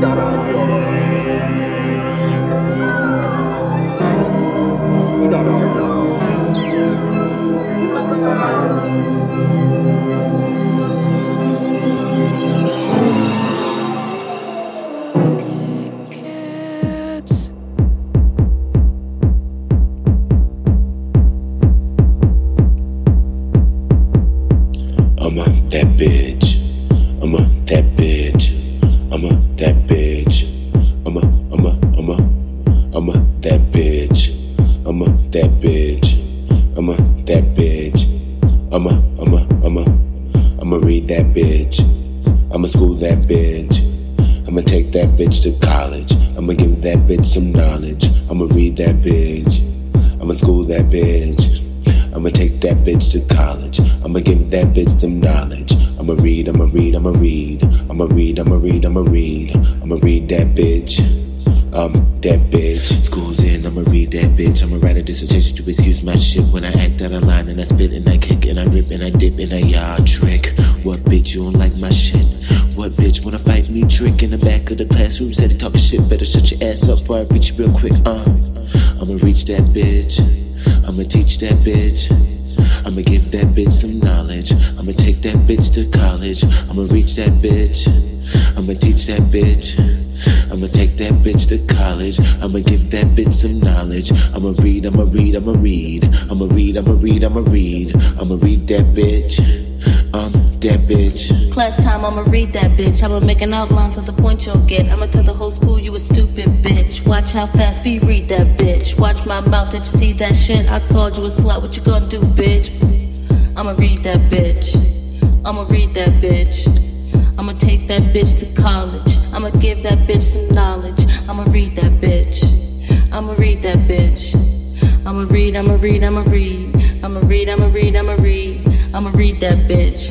Thank you. bitch to college. I'ma give that bitch some knowledge. I'ma read that bitch. I'ma school that bitch. I'ma take that bitch to college. I'ma give that bitch some knowledge. I'ma read, I'ma read, I'ma read. I'ma read, I'ma read, I'ma read. I'ma read that bitch. Um, that bitch. School's in, I'ma read that bitch. I'ma write a dissertation to excuse my shit when I act out of line and I spit and I kick and I rip and I dip and I yard trick. What bitch, you don't like my shit? What bitch wanna fight me? Trick in the back of the classroom. Said he talking shit. Better shut your ass up before I reach you real quick. Uh, I'ma reach that bitch. I'ma teach that bitch. I'ma give that bitch some knowledge. I'ma take that bitch to college. I'ma reach that bitch. I'ma teach that bitch. I'ma take that bitch to college. I'ma give that bitch some knowledge. I'ma read, I'ma read, I'ma read. I'ma read, I'ma read, I'ma read. I'ma read that bitch make an outline to read that bitch. I'ma making outlines of the point you'll get. I'ma tell the whole school you a stupid bitch. Watch how fast we read that bitch. Watch my mouth, did you see that shit? I called you a slut, what you gonna do, bitch? I'ma read that bitch. I'ma read that bitch. I'ma take that bitch to college. I'ma give that bitch some knowledge. I'ma read that bitch. I'ma read that bitch. I'ma read, I'ma read, I'ma read. I'ma read, I'ma read, I'ma read. I'ma read that bitch.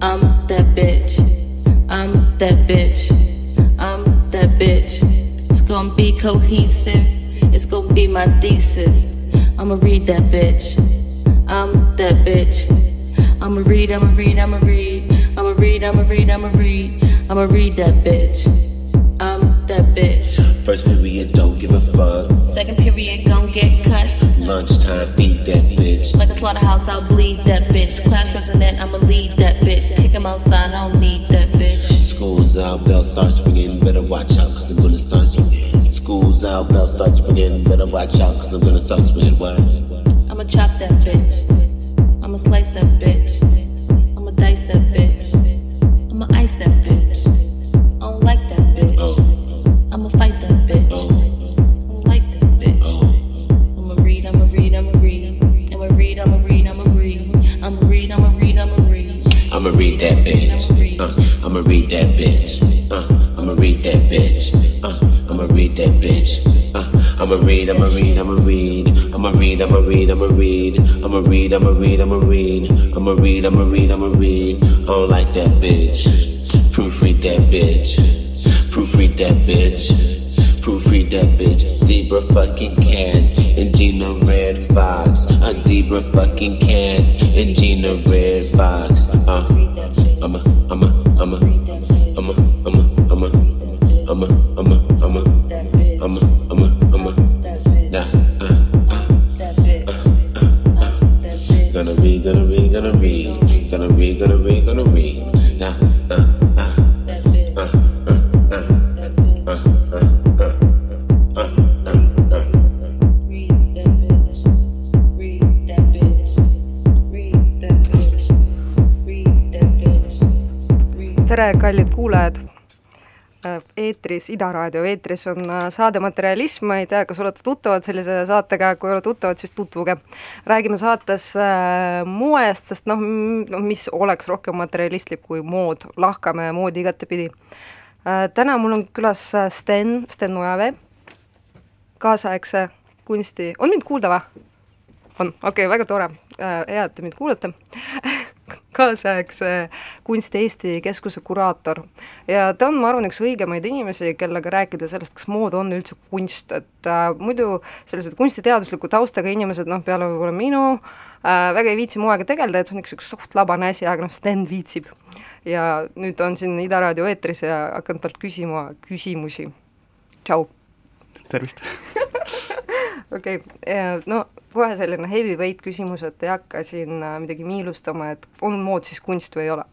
I'm that bitch. I'm that bitch. I'm that bitch. It's gonna be cohesive. It's gonna be my thesis. I'ma read that bitch. I'm that bitch. I'ma read, I'ma read, I'ma read. I'ma read, I'ma read, I'ma read. I'ma read that bitch. That bitch. First period, don't give a fuck. Second period, gon' get cut. Lunchtime, feed that bitch. Like a slaughterhouse, I'll bleed that bitch. Class president, I'ma lead that bitch. Take him outside, I don't need that bitch. School's out, bell starts ringing. Better watch out, cause I'm gonna start swinging. School's out, bell starts ringing. Better watch out, cause I'm gonna start swinging. What? I'ma chop that bitch. I'ma slice that bitch. I'ma dice that bitch. Uh. I'ma read that bitch. Uh, I'ma read that bitch. Uh, I'ma read that bitch. Uh, I'ma read, I'ma read, I'ma read. I'ma read, I'ma read, I'ma read. I'ma read, I'ma read, I'ma read. I'ma read, I'ma read, I'ma read. I don't like that bitch. Proofread that bitch. Proofread that bitch. Proofread that bitch. Zebra fucking cats and Gina Red Fox. A zebra fucking cats and Gina Red Fox. Uh, I'm a, I'm a eetris, Ida raadio eetris on äh, saade Materialism, ma ei tea, kas olete tuttavad sellise saatega, kui ei ole tuttavad, siis tutvuge. räägime saates äh, moest, sest noh, noh, mis oleks rohkem materialistlik kui mood, lahkame moodi igatepidi äh,. täna mul on külas Sten, Sten Ojavee, kaasaegse kunsti, on mind kuulda või? on, okei okay,, väga tore hea, et te mind kuulate kaasaegse Kunsti Eesti Keskuse kuraator. ja ta on, ma arvan, üks õigemaid inimesi, kellega rääkida sellest, kas mood on üldse kunst, et äh, muidu sellised kunstiteadusliku taustaga inimesed, noh, peale võib-olla minu äh,, väga ei viitsi moega tegeleda, et see on üks suht labane asi, aga noh, Sten viitsib. ja nüüd on siin Ida Raadio eetris ja hakkan talt küsima küsimusi. tšau! tervist okei okay., no kohe selline heavyweight küsimus, et ei hakka siin äh, midagi miilustama, et on mood siis kunst või ei ole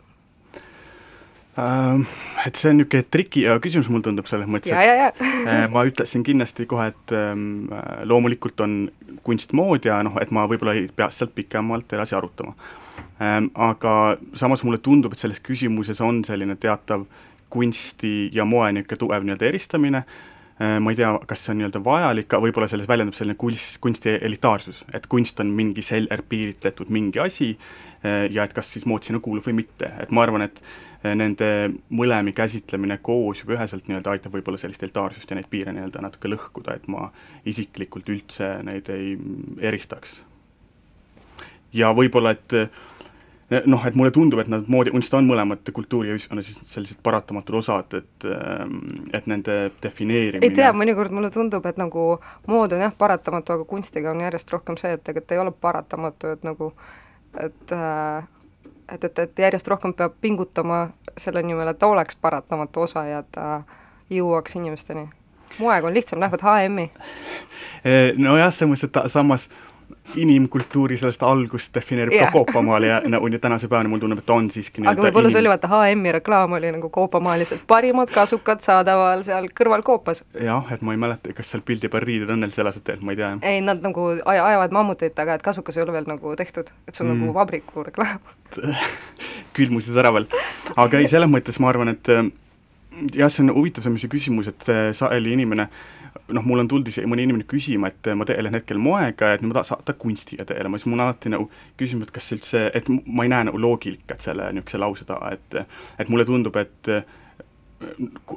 uh,? Et see on niisugune triki küsimus, mulle tundub selles mõttes, et uh, ma ütleksin kindlasti kohe, et um, loomulikult on kunst mood ja noh, et ma võib-olla ei pea sealt pikemalt edasi arutama um,. Aga samas mulle tundub, et selles küsimuses on selline teatav kunsti ja moe niisugune tugev nii-öelda eristamine Äh, ma ei tea, kas see on nii-öelda vajalik, võib-olla selles väljendub selline kunst, kunsti elitaarsus, et kunst on mingi sel-, piiritletud mingi asi äh, ja et kas siis mood sinna kuulub või mitte, et ma arvan, et äh, nende mõlemi käsitlemine koos juba üheselt nii-öelda aitab võib-olla sellist elitaarsust ja neid piire nii-öelda natuke lõhkuda, et ma isiklikult üldse neid ei eristaks. ja võib-olla, et noh, et mulle tundub, et nad moodi, kunst on mõlemad kultuuri ja ühiskonna siis sellised paratamatud osad, et ähm, et nende defineerimine ei tea, mõnikord mulle tundub, et nagu mood on jah, paratamatu, aga kunstiga on järjest rohkem see, et tegelikult ei ole paratamatu, et nagu et äh, et, et, et järjest rohkem peab pingutama selle nimel, et ta oleks paratamatu osa ja ta jõuaks inimesteni. moega on lihtsam, lähevad HM-i. nojah, selles mõttes, et samas inimkultuuri sellest algust defineerib yeah. ka Koopamaal ja nagu no, tänase päevani mulle tundub, et on siiski aga võib-olla inim... see oli vaata HM-i reklaam oli nagu Koopamaal lihtsalt parimad kasukad saadaval seal kõrval Koopas. jah, et ma ei mäleta, kas seal pildi peal riided on neil seljas, et ma ei tea. ei, nad nagu aj ajavad mammutit, aga et kasukas ei ole veel nagu tehtud, et see on nagu mm. nagu vabriku reklaam külmusid ära veel. aga ei, selles mõttes ma arvan, et jah, see on huvitav, see on see küsimus, et sageli inimene noh, mul on isegi mõni inimene küsima, et ma tegelen hetkel moega, et ma tahan saada kunstiga tegelema, siis mul on alati nagu küsimus, et kas üldse, et ma ei näe nagu loogikat selle niisuguse lause taha, et et mulle tundub, et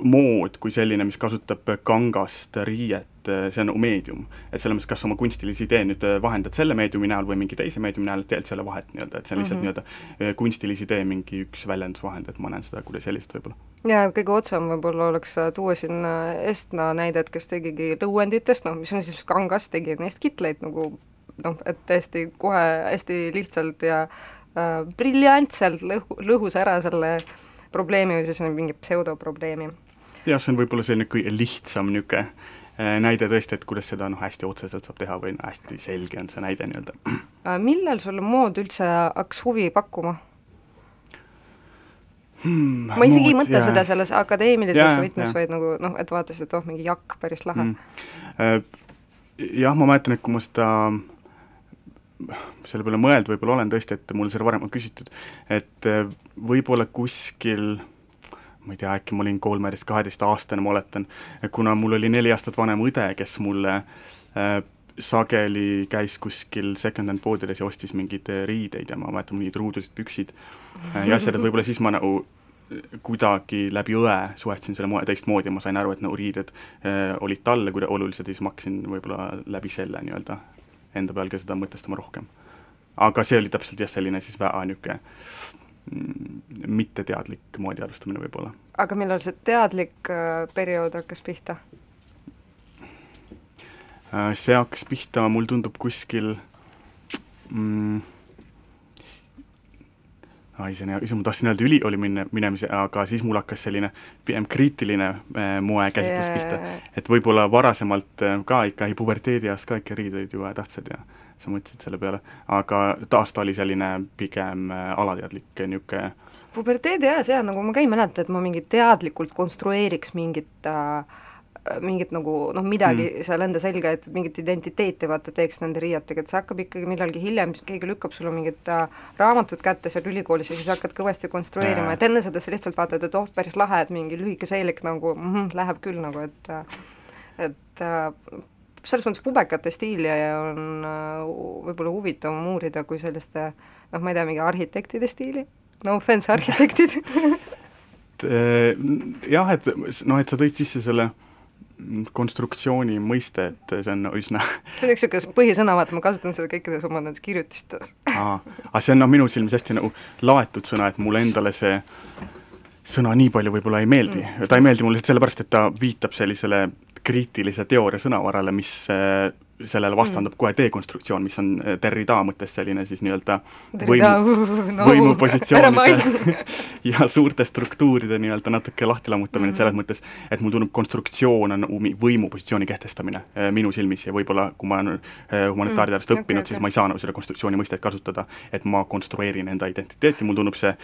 mood kui selline, mis kasutab kangast riiet, see on nagu meedium. et selles mõttes, kas oma kunstilisi idee nüüd vahendad selle meediumi näol või mingi teise meediumi näol, et tegelikult ei ole vahet nii-öelda, et see on lihtsalt mm -hmm. nii-öelda kunstilise idee mingi üks väljendusvahend, et ma näen seda kuidagi selliselt võib-olla. ja kõige otsam võib-olla oleks äh, tuua siin äh, Estna näidet, kes tegigi lõuenditest, noh, mis on siis kangas, tegi neist kitleid nagu noh, et tõesti kohe hästi lihtsalt ja äh, briljantselt lõhu, lõhus ära selle äh, probleemi või siis on mingi pseudoprobleemi. jah, see on võib-olla selline kõige lihtsam niisugune äh, näide tõesti, et kuidas seda noh, hästi otseselt saab teha või no hästi selge on see näide nii-öelda. Äh, millal sulle mood üldse hakkas huvi pakkuma hmm,? ma isegi mood, ei mõtle jah. seda selles akadeemilises võtmes, vaid nagu noh, et vaatasid, et oh, mingi jakk, päris lahe. Äh, jah, ma mäletan, et kui ma seda selle peale mõelda võib-olla olen tõesti, et mul seda varem on küsitud, et äh, võib-olla kuskil ma ei tea, äkki ma olin kolmeteist, kaheteistaastane, ma oletan, kuna mul oli neli aastat vanem õde, kes mulle äh, sageli käis kuskil second-hand poodides ja ostis mingeid äh, riideid ja ma mäletan mingid ruudulised püksid äh, ja asjad, et võib-olla siis ma nagu äh, kuidagi läbi õe suhetasin selle moe teistmoodi ja ma sain aru, et nagu riided äh, olid talle kuidagi olulised ja siis ma hakkasin võib-olla läbi selle nii-öelda enda peal ka seda mõtestama rohkem. aga see oli täpselt jah, selline siis väga niisugune mitteteadlik moodi alustamine võib-olla. aga millal see teadlik äh, periood hakkas pihta? Äh, see hakkas pihta, mul tundub kuskil mm, ai, see on hea küsimus, ma tahtsin öelda ülikooli minna, minemise, aga siis mul hakkas selline pigem kriitiline äh, moekäsitlus pihta. et võib-olla varasemalt ka ikka puberteedieas ka ikka riideid ju tahtsid ja sa mõtlesid selle peale, aga taas ta oli selline pigem äh, alateadlik niisugune puberteedieas jaa, nagu ma ka ei mäleta, et ma mingit teadlikult konstrueeriks mingit äh, mingit nagu noh, midagi mm. seal enda selga, et mingit identiteeti vaata teeks nende riietega, et see hakkab ikkagi millalgi hiljem, keegi lükkab sulle mingit äh, raamatut kätte seal ülikoolis ja siis hakkad kõvasti konstrueerima, et enne seda sa lihtsalt vaatad, et oh, päris lahe, et mingi lühike seelik nagu mm läheb küll nagu, et äh, et äh, selles mõttes pubekate stiili on äh, võib-olla huvitavam uurida kui selliste noh, ma ei tea, mingi arhitektide stiili, no offense arhitektid. Äh, jah, et noh, et sa tõid sisse selle konstruktsiooni mõiste, et see on üsna see on üks niisugune põhisõna, vaata ma kasutan seda kõikides oma nendes kirjutistes. Aa, aga see on noh, minu silmis hästi nagu laetud sõna, et mulle endale see sõna nii palju võib-olla ei meeldi. Mm.. ta ei meeldi mulle sellepärast, et ta viitab sellisele kriitilise teooria sõnavarale, mis äh, sellele vastandub mm. kohe dekonstruktsioon, mis on Derrida mõttes selline siis nii-öelda võimu, no, võimupositsioonide ja suurte struktuuride nii-öelda natuke lahti lammutamine mm., et selles mõttes, et mulle tundub, konstruktsioon on võimupositsiooni kehtestamine äh, minu silmis ja võib-olla kui ma olen humanitaarteadust mm. õppinud okay,, okay. siis ma ei saa nagu selle konstruktsiooni mõistet kasutada, et ma konstrueerin enda identiteeti, mulle tundub see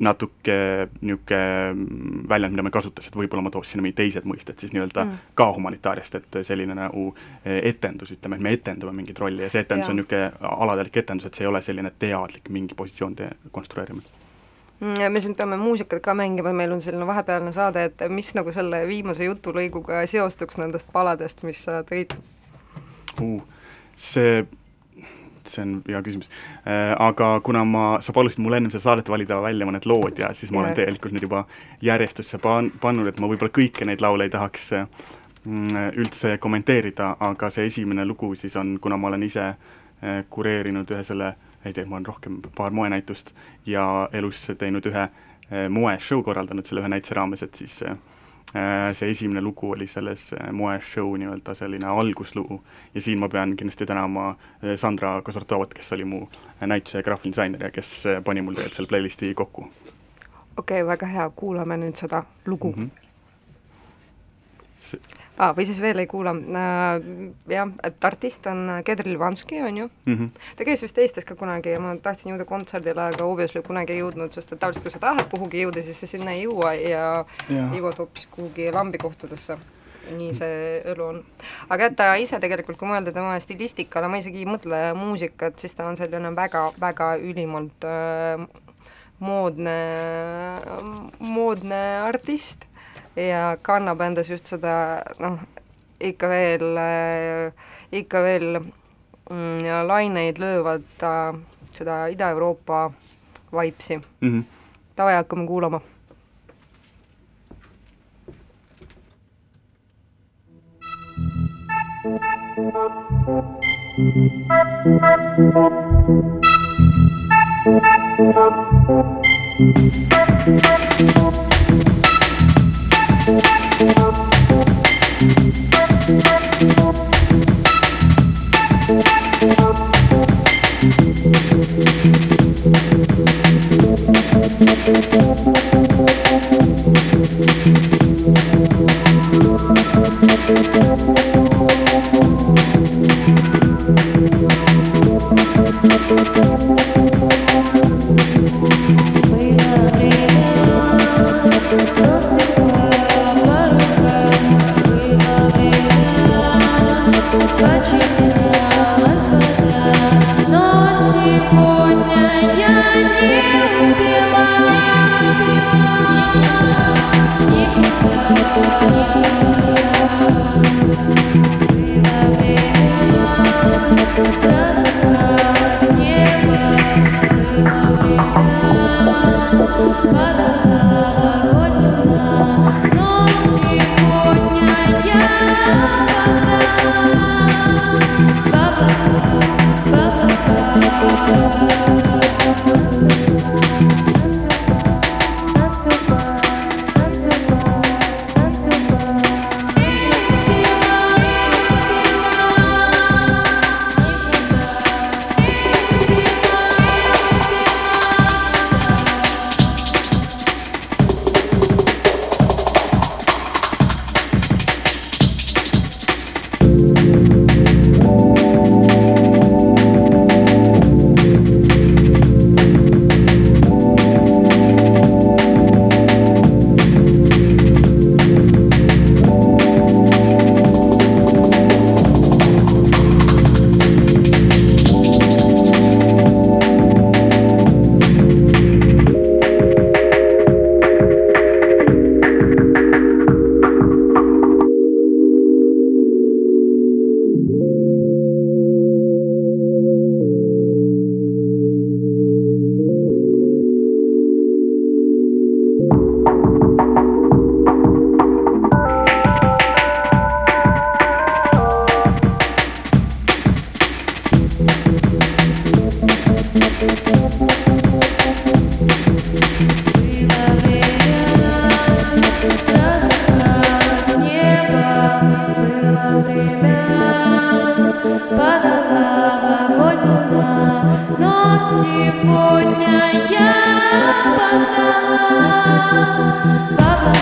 natuke niisugune väljend, mida ma ei kasuta, et võib-olla ma tooks sinna mingid teised mõisted siis nii-öelda mm. ka humanitaariast, et selline nagu eh, etendus, ütleme, et me etendame mingit rolli ja see etendus ja. on niisugune alateadlik etendus, et see ei ole selline teadlik mingi positsioonide konstrueerimine mm, me siin peame muusikat ka mängima, meil on selline vahepealne saade, et mis nagu selle viimase jutulõiguga seostuks nendest paladest, mis sa tõid uh,? see see on hea küsimus. Äh, aga kuna ma, sa palusid mul ennem seda saadet valida välja mõned lood ja siis ma olen tegelikult nüüd juba järjestusse pan-, pannud, et ma võib-olla kõiki neid laule ei tahaks mm, üldse kommenteerida, aga see esimene lugu siis on, kuna ma olen ise äh, kureerinud ühe selle, ei tea, ma olen rohkem paar moenäitust ja elus teinud ühe äh, moeshow, korraldanud selle ühe näituse raames, et siis Äh, see esimene lugu oli selles äh, moeshow nii-öelda selline alguslugu ja siin ma pean kindlasti tänama äh, Sandra Kasartovat, kes oli mu näituse graafiline disainer ja kes pani mul tegelikult selle playlisti kokku. okei okay,, väga hea, kuulame nüüd seda lugu mm. -hmm. Ah,. või siis veel ei kuula äh,, jah, et artist on Kedr Livanski, on ju mm, -hmm. ta käis vist Eestis ka kunagi ja ma tahtsin jõuda kontserdile, aga obviously kunagi ei jõudnud, sest et tavaliselt kui sa tahad kuhugi jõuda, siis sa sinna ei jõua ja, ja. jõuad hoopis kuhugi lambikohtadesse nii see elu on. aga et ta ise tegelikult, kui mõelda tema stilistikale, ma isegi ei mõtle muusikat, siis ta on selline väga-väga ülimalt äh, moodne, moodne artist ja kannab endas just seda noh, ikka veel, ikka veel mm, ja laineid löövad äh, seda Ida-Euroopa vaipsi mm. -hmm. davai, hakkame kuulama Thank you. Música я познала. Баба,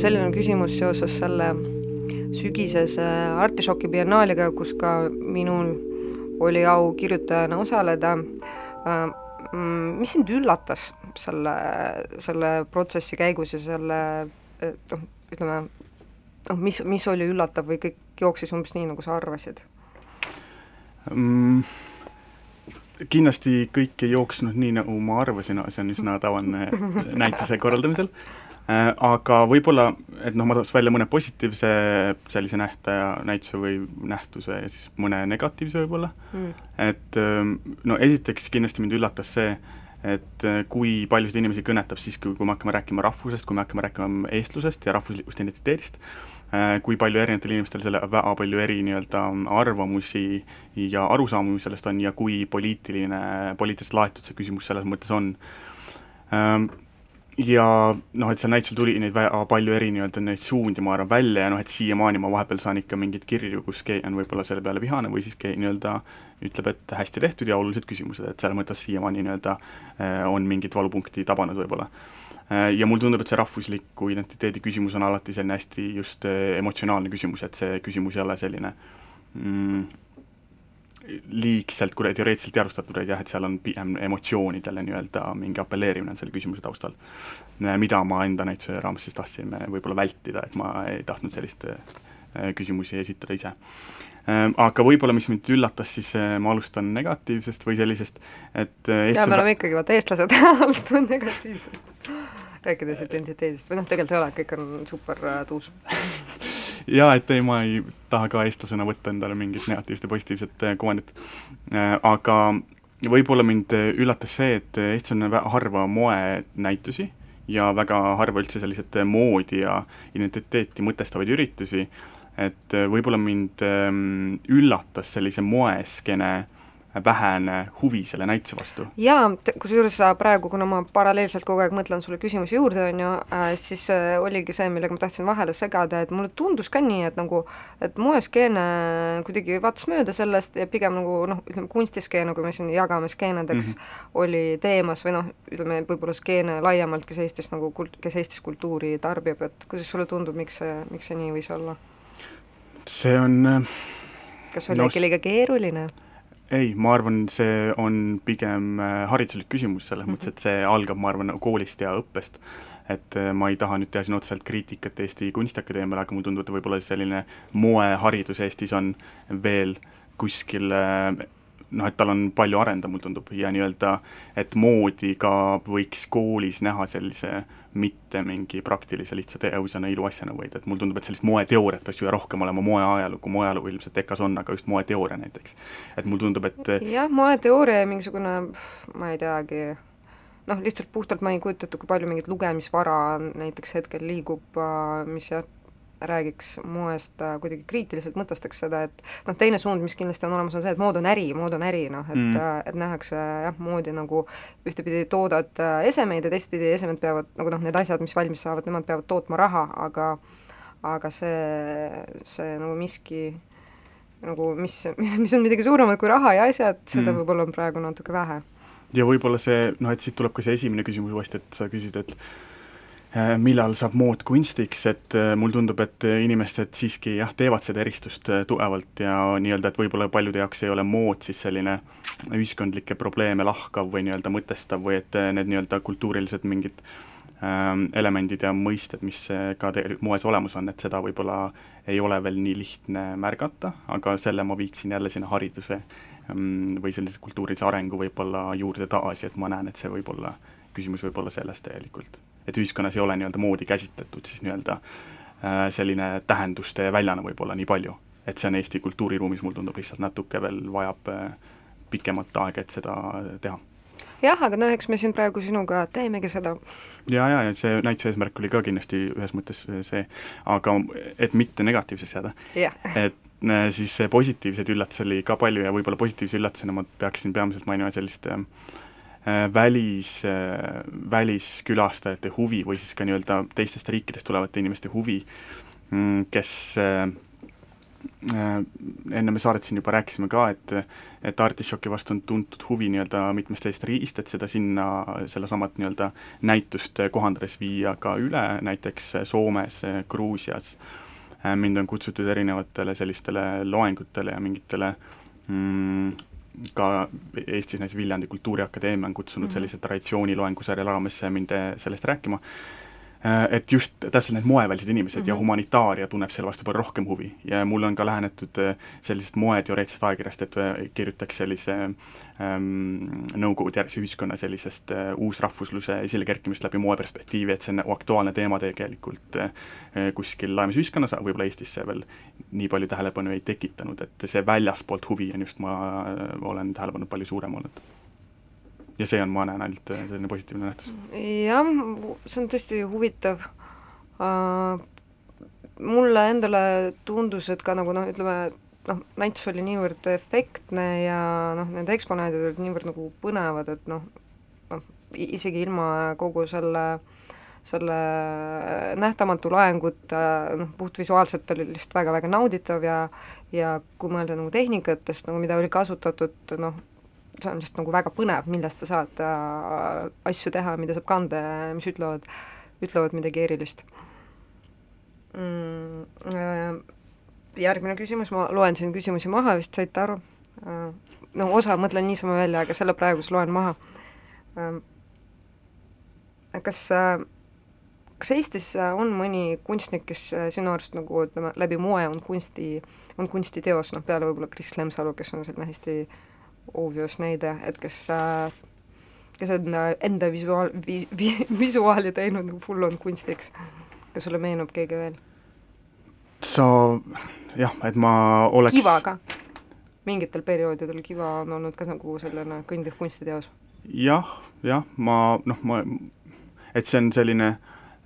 selline küsimus seoses selle sügisese Artišoki biennaaliga, kus ka minul oli au kirjutajana osaleda. Mm, mis sind üllatas selle, selle protsessi käigus ja selle noh, ütleme noh, mis, mis oli üllatav või kõik jooksis umbes nii, nagu sa arvasid mm,? kindlasti kõik ei jooksnud nii, nagu ma arvasin, see on üsna tavaline näituse korraldamisel aga võib-olla, et noh, ma tooks välja mõne positiivse sellise nähtaja, näituse või nähtuse ja siis mõne negatiivse võib-olla mm., et ähm, no esiteks kindlasti mind üllatas see, et äh, kui paljusid inimesi kõnetab siis, kui, kui me hakkame rääkima rahvusest, kui me hakkame rääkima eestlusest ja rahvuslikust identiteedist, äh, kui palju erinevatel inimestel selle väga palju eri nii-öelda arvamusi ja arusaamu sellest on ja kui poliitiline, poliitiliselt laetud see küsimus selles mõttes on ähm, ja noh, et seal näitusel tuli neid väga palju eri nii-öelda neid suundi, ma arvan, välja ja noh, et siiamaani ma vahepeal saan ikka mingeid kirju, kus keegi on võib-olla selle peale vihane või siis keegi nii-öelda ütleb, et hästi tehtud ja olulised küsimused, et selles mõttes siiamaani nii-öelda äh, on mingit valupunkti tabanud võib-olla. Äh, ja mulle tundub, et see rahvusliku identiteedi küsimus on alati selline hästi just äh, emotsionaalne küsimus, et see küsimus ei ole selline mm, liigselt kuidagi teoreetiliselt teadvustatud, vaid jah, et seal on pigem emotsioonidele nii-öelda mingi apelleerimine on selle küsimuse taustal. mida ma enda näituse raames siis tahtsin võib-olla vältida, et ma ei tahtnud sellist äh, küsimusi esitada ise. Ähm, aga võib-olla, mis mind üllatas, siis äh, ma alustan negatiivsest või sellisest, et äh, jaa, me oleme ikkagi vaata eestlased alustame negatiivsest rääkides identiteedist või noh, tegelikult ei ole, kõik on super tuus jaa, et ei, ma ei taha ka eestlasena võtta endale mingit negatiivset ja positiivset äh, kuvandit. Äh, aga võib-olla mind üllatas see, et Eestis on harva moenäitusi ja väga harva üldse selliseid moodi ja identiteeti mõtestavaid üritusi, et võib-olla mind ähm, üllatas sellise moeskeene vähene huvi selle näituse vastu. jaa, kusjuures praegu, kuna ma paralleelselt kogu aeg mõtlen sulle küsimuse juurde, on ju äh,, siis äh, oligi see, millega ma tahtsin vahele segada, et mulle tundus ka nii, et nagu, et moeskeene kuidagi vaatas mööda sellest ja pigem nagu noh, ütleme kunstiskeene, kui me siin jagame skeenedeks mm, -hmm. oli teemas või noh, ütleme võib-olla skeene laiemalt, kes Eestis nagu kult-, kes Eestis kultuuri tarbib, et kuidas sulle tundub, miks see, miks see nii võis olla? see on äh, kas oli no, äkki liiga keeruline? Ei, ma arvan, see on pigem äh, hariduslik küsimus, selles mm -hmm. mõttes, et see algab, ma arvan, koolist ja õppest. et äh, ma ei taha nüüd teha siin otseselt kriitikat Eesti Kunstiakadeemiale, aga mulle tundub, et võib-olla selline moeharidus Eestis on veel kuskil äh, noh, et tal on palju arendada, mulle tundub, ja nii-öelda, et moodi ka võiks koolis näha sellise mitte mingi praktilise lihtsa teosena, iluasjana, vaid et mulle tundub, et sellist moeteooriat peaks ju rohkem olema, moeajalugu, moeajalugu ilmselt EKA-s on, aga just moeteooria näiteks. et mulle tundub, et jah, moeteooria ja mingisugune, ma ei teagi, noh, lihtsalt puhtalt ma ei kujuta ette, kui palju mingit lugemisvara näiteks hetkel liigub, mis jah, räägiks moest äh, kuidagi kriitiliselt, mõtestaks seda, et noh, teine suund, mis kindlasti on olemas, on see, et mood on äri, mood on äri, noh, et mm., äh, et nähakse jah, moodi nagu ühtepidi toodad äh, esemeid ja teistpidi esemed peavad, nagu noh, need asjad, mis valmis saavad, nemad peavad tootma raha, aga aga see, see nagu miski nagu mis, mis on midagi suuremat kui raha ja asjad, seda mm. võib-olla on praegu natuke vähe. ja võib-olla see, noh, et siit tuleb ka see esimene küsimus uuesti, et sa küsisid, et millal saab mood kunstiks, et äh, mulle tundub, et äh, inimesed siiski jah, teevad seda eristust tugevalt ja nii-öelda, et võib-olla paljude jaoks ei ole mood siis selline ühiskondlikke probleeme lahkav või nii-öelda mõtestav või et need nii-öelda kultuurilised mingid ähm, elemendid ja mõisted, mis ka tegelikult moes olemas on, et seda võib-olla ei ole veel nii lihtne märgata, aga selle ma viiksin jälle sinna hariduse ähm, või sellise kultuurilise arengu võib-olla juurde tagasi, et ma näen, et see võib olla, küsimus võib olla selles täielikult. Et ühiskonnas ei ole nii-öelda moodi käsitletud siis nii-öelda äh, selline tähenduste väljana võib-olla nii palju. et see on Eesti kultuuriruumis, mulle tundub, lihtsalt natuke veel vajab äh, pikemat aega, et seda teha jah, aga no eks me siin praegu sinuga teemegi seda. ja, ja, ja see näituse eesmärk oli ka kindlasti ühes mõttes see, aga et mitte negatiivseks jääda et äh, siis positiivseid üllatusi oli ka palju ja võib-olla positiivse üllatusena ma peaksin peamiselt mainima sellist äh, välis äh,, väliskülastajate huvi või siis ka nii-öelda teistest riikidest tulevate inimeste huvi, mm, kes äh, Äh, enne me saadet siin juba rääkisime ka, et et artišoki vastu on tuntud huvi nii-öelda mitmest teisest riigist, et seda sinna, sellasamat nii-öelda näitust kohandades viia ka üle, näiteks Soomes, Gruusias, äh, mind on kutsutud erinevatele sellistele loengutele ja mingitele mm, ka Eestis näiteks Viljandi Kultuuriakadeemia on kutsunud mm -hmm. sellise traditsiooniloengusarja raames mind sellest rääkima et just täpselt need moevälised inimesed mm -hmm. ja mhm. humanitaaria tunneb selle vastu palju rohkem huvi ja mulle on ka lähenetud äh, sellisest moeteoreetilisest ajakirjast, et äh, kirjutaks sellise ähm, Nõukogude järgse ühiskonna sellisest äh, uusrahvusluse esilekerkimist läbi moe perspektiivi, et see on aktuaalne teema tegelikult äh, kuskil laiemas ühiskonnas, võib-olla Eestis see veel nii palju tähelepanu ei tekitanud, et see väljaspoolt huvi on just, ma olen tähele pannud, palju suurem olnud ja see on, ma näen ainult äh, selline positiivne nähtus. jah, see on tõesti huvitav uh,, mulle endale tundus, et ka nagu noh, ütleme, noh, näitus oli niivõrd efektne ja noh, need eksponaadid olid niivõrd nagu põnevad, et noh, noh, isegi ilma kogu selle selle nähtamatu laengut noh, puhtvisuaalselt oli lihtsalt väga-väga nauditav ja ja kui mõelda nagu tehnikatest, nagu mida oli kasutatud, noh, see on lihtsalt nagu väga põnev, millest sa saad äh, asju teha, mida saab kanda ja mis ütlevad, ütlevad midagi erilist mm,. Äh, järgmine küsimus, ma loen siin küsimusi maha, vist saite aru äh,? no osa mõtlen niisama välja, aga selle praegu siis loen maha äh,. kas äh, kas Eestis on mõni kunstnik, kes äh, sinu arust nagu ütleme, läbi moe on kunsti, on kunstiteos, noh peale võib-olla Kris Lemsalu, kes on selline hästi äh, obvious näide, et kes äh, kes on enda visuaal, vi-, vi-, visuaali teinud nagu full on kunstiks. kas sulle meenub keegi veel? sa, jah, et ma oleks Kiva ka? mingitel perioodidel Kiva on olnud ka nagu selline kõndiv kunstiteos ja,. jah, jah, ma noh, ma, et see on selline,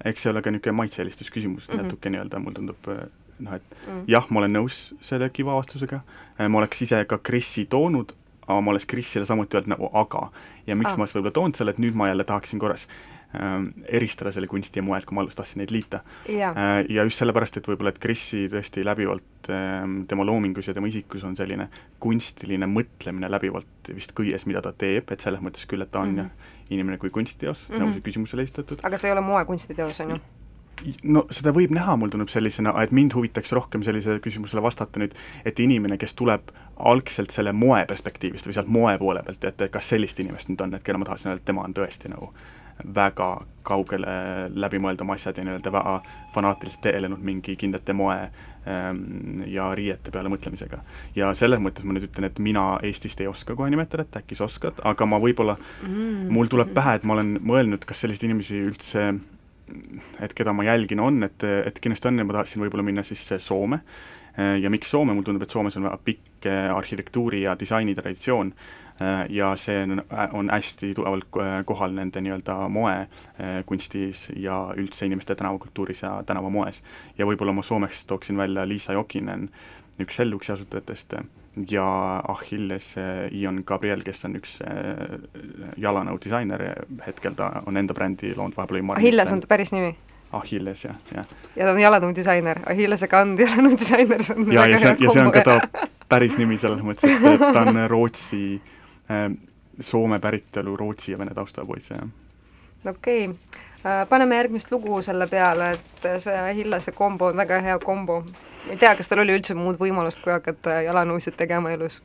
eks see ole ka niisugune maitseelistusküsimus mm -hmm. natuke nii-öelda, mulle tundub noh, et mm jah, ma olen nõus selle Kiva vastusega, ma oleks ise ka Krisi toonud, aga ma oleks Krisile samuti öelnud nagu aga. ja miks ah. ma siis võib-olla toon selle, et nüüd ma jälle tahaksin korras ähm, eristada selle kunsti ja moel, kui ma alguses tahtsin neid liita yeah.. Äh, ja just sellepärast, et võib-olla, et Krisi tõesti läbivalt ähm, tema loomingus ja tema isikus on selline kunstiline mõtlemine läbivalt vist kõiges, mida ta teeb, et selles mõttes küll, et ta on mm -hmm. inimene kui kunstiteos mm, -hmm. nagu see küsimus oli esitatud. aga see ei ole moekunstiteos, on ju? No seda võib näha, mul tundub sellisena, et mind huvitaks rohkem sellisele küsimusele vastata nüüd, et inimene, kes tuleb algselt selle moe perspektiivist või sealt moe poole pealt, et kas sellist inimest nüüd on, et kelle ma tahaksin öelda, et tema on tõesti nagu väga kaugele läbi mõelda oma asjad ja nii-öelda väga fanaatiliselt teelenud mingi kindlate moe ähm, ja riiete peale mõtlemisega. ja selles mõttes ma nüüd ütlen, et mina Eestist ei oska kohe nimetada, et äkki sa oskad, aga ma võib-olla mm., mul tuleb pähe, et ma olen mõelnud, kas selliseid inimesi üldse et keda ma jälgin, on, et, et kindlasti on ja ma tahaksin võib-olla minna siis Soome. ja miks Soome, mulle tundub, et Soomes on väga pikk eh, arhitektuuri ja disaini traditsioon eh, ja see on, on hästi tugevalt kohal nende nii-öelda moekunstis eh, ja üldse inimeste tänavakultuuris ja tänavamoes. ja võib-olla ma Soomeks tooksin välja Liisa Jokinen, üks Selluksi asutajatest ja Achilles Ion Gabriel, kes on üks eh, jalanõu disainer, hetkel ta on enda brändi loonud, vahepeal oli Margit Achilles on ta päris nimi? Achilles, jah, jah. ja ta on jalanõu disainer, Achillese kand jalanõu disainer, see on ja, ja see, ja see on ka ta päris nimi selles mõttes, et ta on Rootsi äh,, Soome päritolu Rootsi ja Vene taustaga poiss, jah. okei okay Äh, paneme järgmist lugu selle peale, et see Achillese kombo on väga hea kombo. ei tea, kas tal oli üldse muud võimalust, kui hakata jalanõusid tegema elus.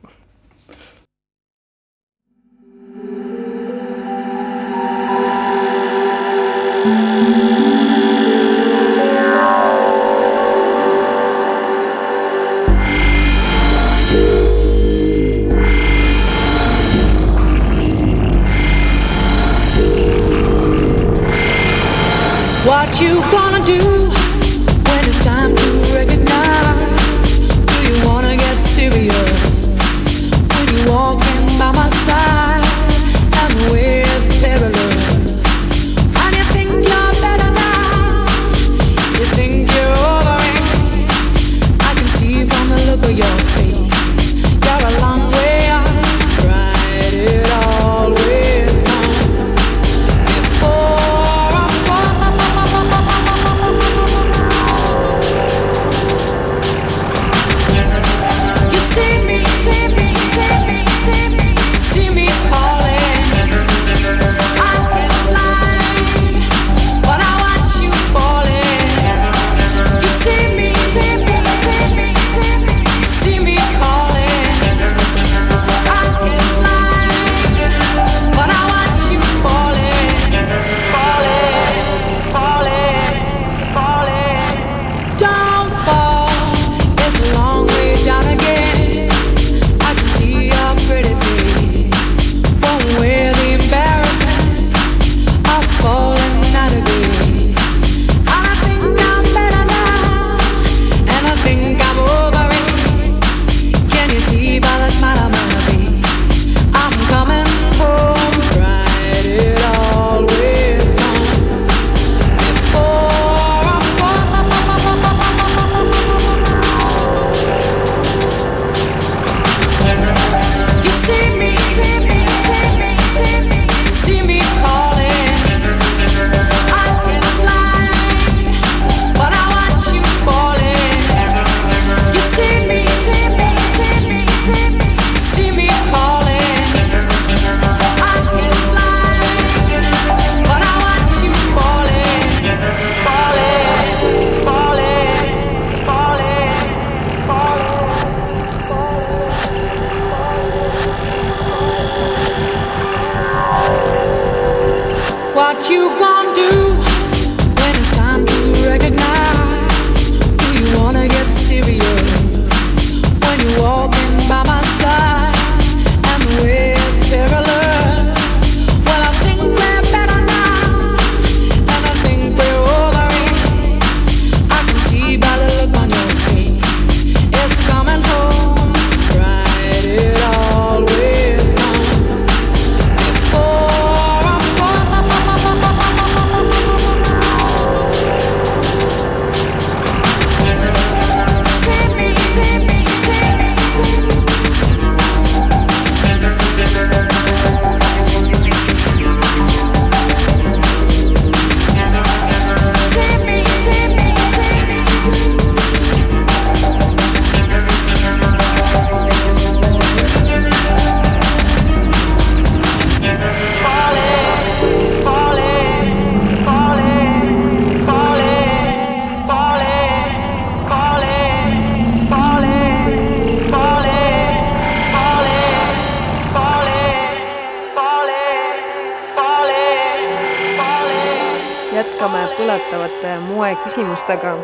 Moeküsimustega.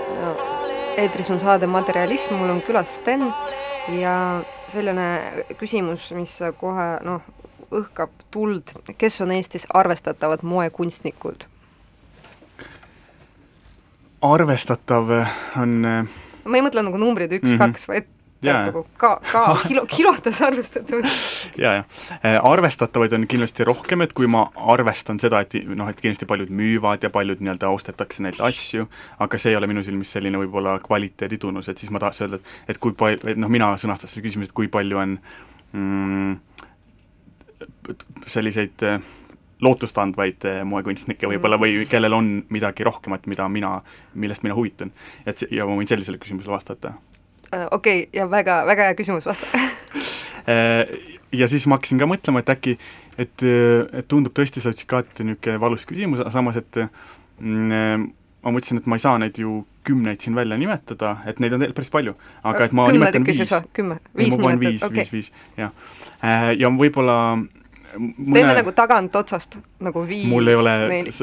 eetris on saade Materialism, mul on külas Sten ja selline küsimus, mis kohe noh, õhkab tuld, kes on Eestis arvestatavad moekunstnikud? arvestatav on ma ei mõtle nagu numbrid üks mm, -hmm. vaid Jaa. nagu ka, ka kilo, kilodes arvestatavad. ja, ja äh, arvestatavaid on kindlasti rohkem, et kui ma arvestan seda, et noh, et kindlasti paljud müüvad ja paljud nii-öelda ostetakse neid asju, aga see ei ole minu silmis selline võib-olla kvaliteeditunnus, et siis ma tahaks öelda, et et kui palju, et noh, mina sõnastasin selle küsimuse, et kui palju on mm, selliseid äh, lootustandvaid äh, moekunstnikke võib-olla või kellel on midagi rohkemat, mida mina, millest mina huvitun. et ja ma võin sellisele küsimusele vastata okei okay, ja väga, väga hea küsimus, vasta äh, ja siis ma hakkasin ka mõtlema, et äkki, et, et tundub tõesti sertifikaat niisugune valus küsimus, samas et mm, ma mõtlesin, et ma ei saa neid ju kümneid siin välja nimetada, et neid on päris palju, aga et ma kümme nimetan viis. kümme, viis nimetad, okei. viis, viis, viis, jah. Äh, ja võib-olla mõne... teeme nagu tagantotsast, nagu viis, mul ei ole,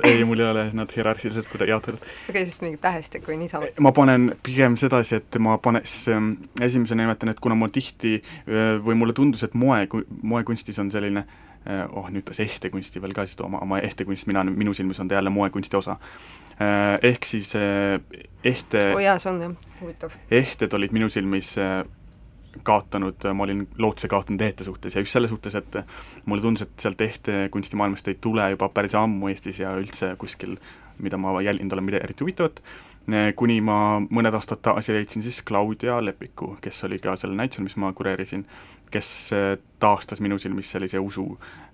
ei, mul ei ole nad hierarhiliselt kuidagi jaotatud. okei okay,, siis mingi tähestik või niisama? ma panen pigem sedasi, et ma paneks, ähm, esimesena nimetan, et kuna ma tihti äh, või mulle tundus, et moe, moekunstis on selline äh, oh, nüüd peaks ehtekunsti veel ka siis tooma, oma ehtekunst, mina, minu silmis on ta jälle moekunsti osa. Äh, ehk siis ehte oo oh jaa, see on jah, huvitav. ehted olid minu silmis kaotanud, ma olin lootuse kaotanud ehte suhtes ja just selle suhtes, et mulle tundus, et sealt ehte kunstimaailmast ei tule juba päris ammu Eestis ja üldse kuskil, mida ma jälginud olen, mida eriti huvitavat, kuni ma mõned aastad tagasi leidsin siis Claudia Lepiku, kes oli ka sellel näitusel, mis ma kureerisin, kes taastas minu silmis sellise usu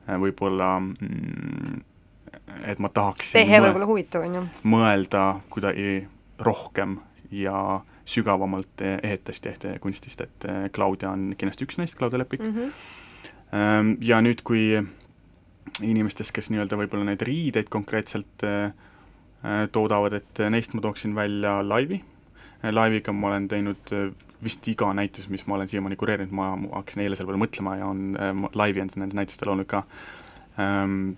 võib-olla mm, et ma tahaksin tehe võib-olla huvitav, on ju. mõelda kuidagi rohkem ja äh, sügavamalt ehetest ja ehtekunstist, et eh, Claudia on kindlasti üks neist, Claudia Lepik mm. -hmm. Ja nüüd, kui inimestest, kes nii-öelda võib-olla neid riideid konkreetselt eh, eh, toodavad, et neist ma tooksin välja Laivi, Laiviga ma olen teinud vist iga näitus, mis ma olen siiamaani kureerinud, ma hakkasin eile selle peale mõtlema ja on, Laivi on nendel näitustel olnud ka ähm,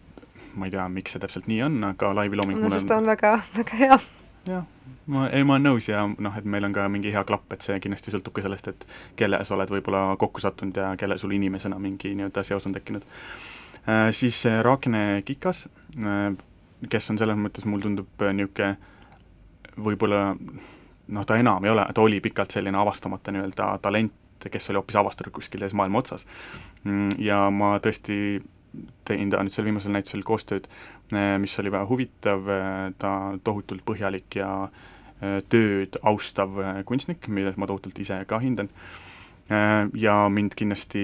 ma ei tea, miks see täpselt nii on, aga laivi looming no sest ta on väga, väga hea. Jah, ma, ei ma olen nõus ja noh, et meil on ka mingi hea klapp, et see kindlasti sõltub ka sellest, et kelle sa oled võib-olla kokku sattunud ja kelle sul inimesena mingi nii-öelda seos on tekkinud äh,. Siis Ragne Kikas äh,, kes on selles mõttes, mulle tundub äh, niisugune võib-olla noh, ta enam ei ole, ta oli pikalt selline avastamata nii-öelda talent, kes oli hoopis avastatud kuskil täies maailma otsas. Mm, ja ma tõesti tegin ta nüüd sel viimasel näitusel koostööd, äh, mis oli väga huvitav, äh, ta tohutult põhjalik ja äh, tööd austav kunstnik, mida ma tohutult ise ka hindan, ja mind kindlasti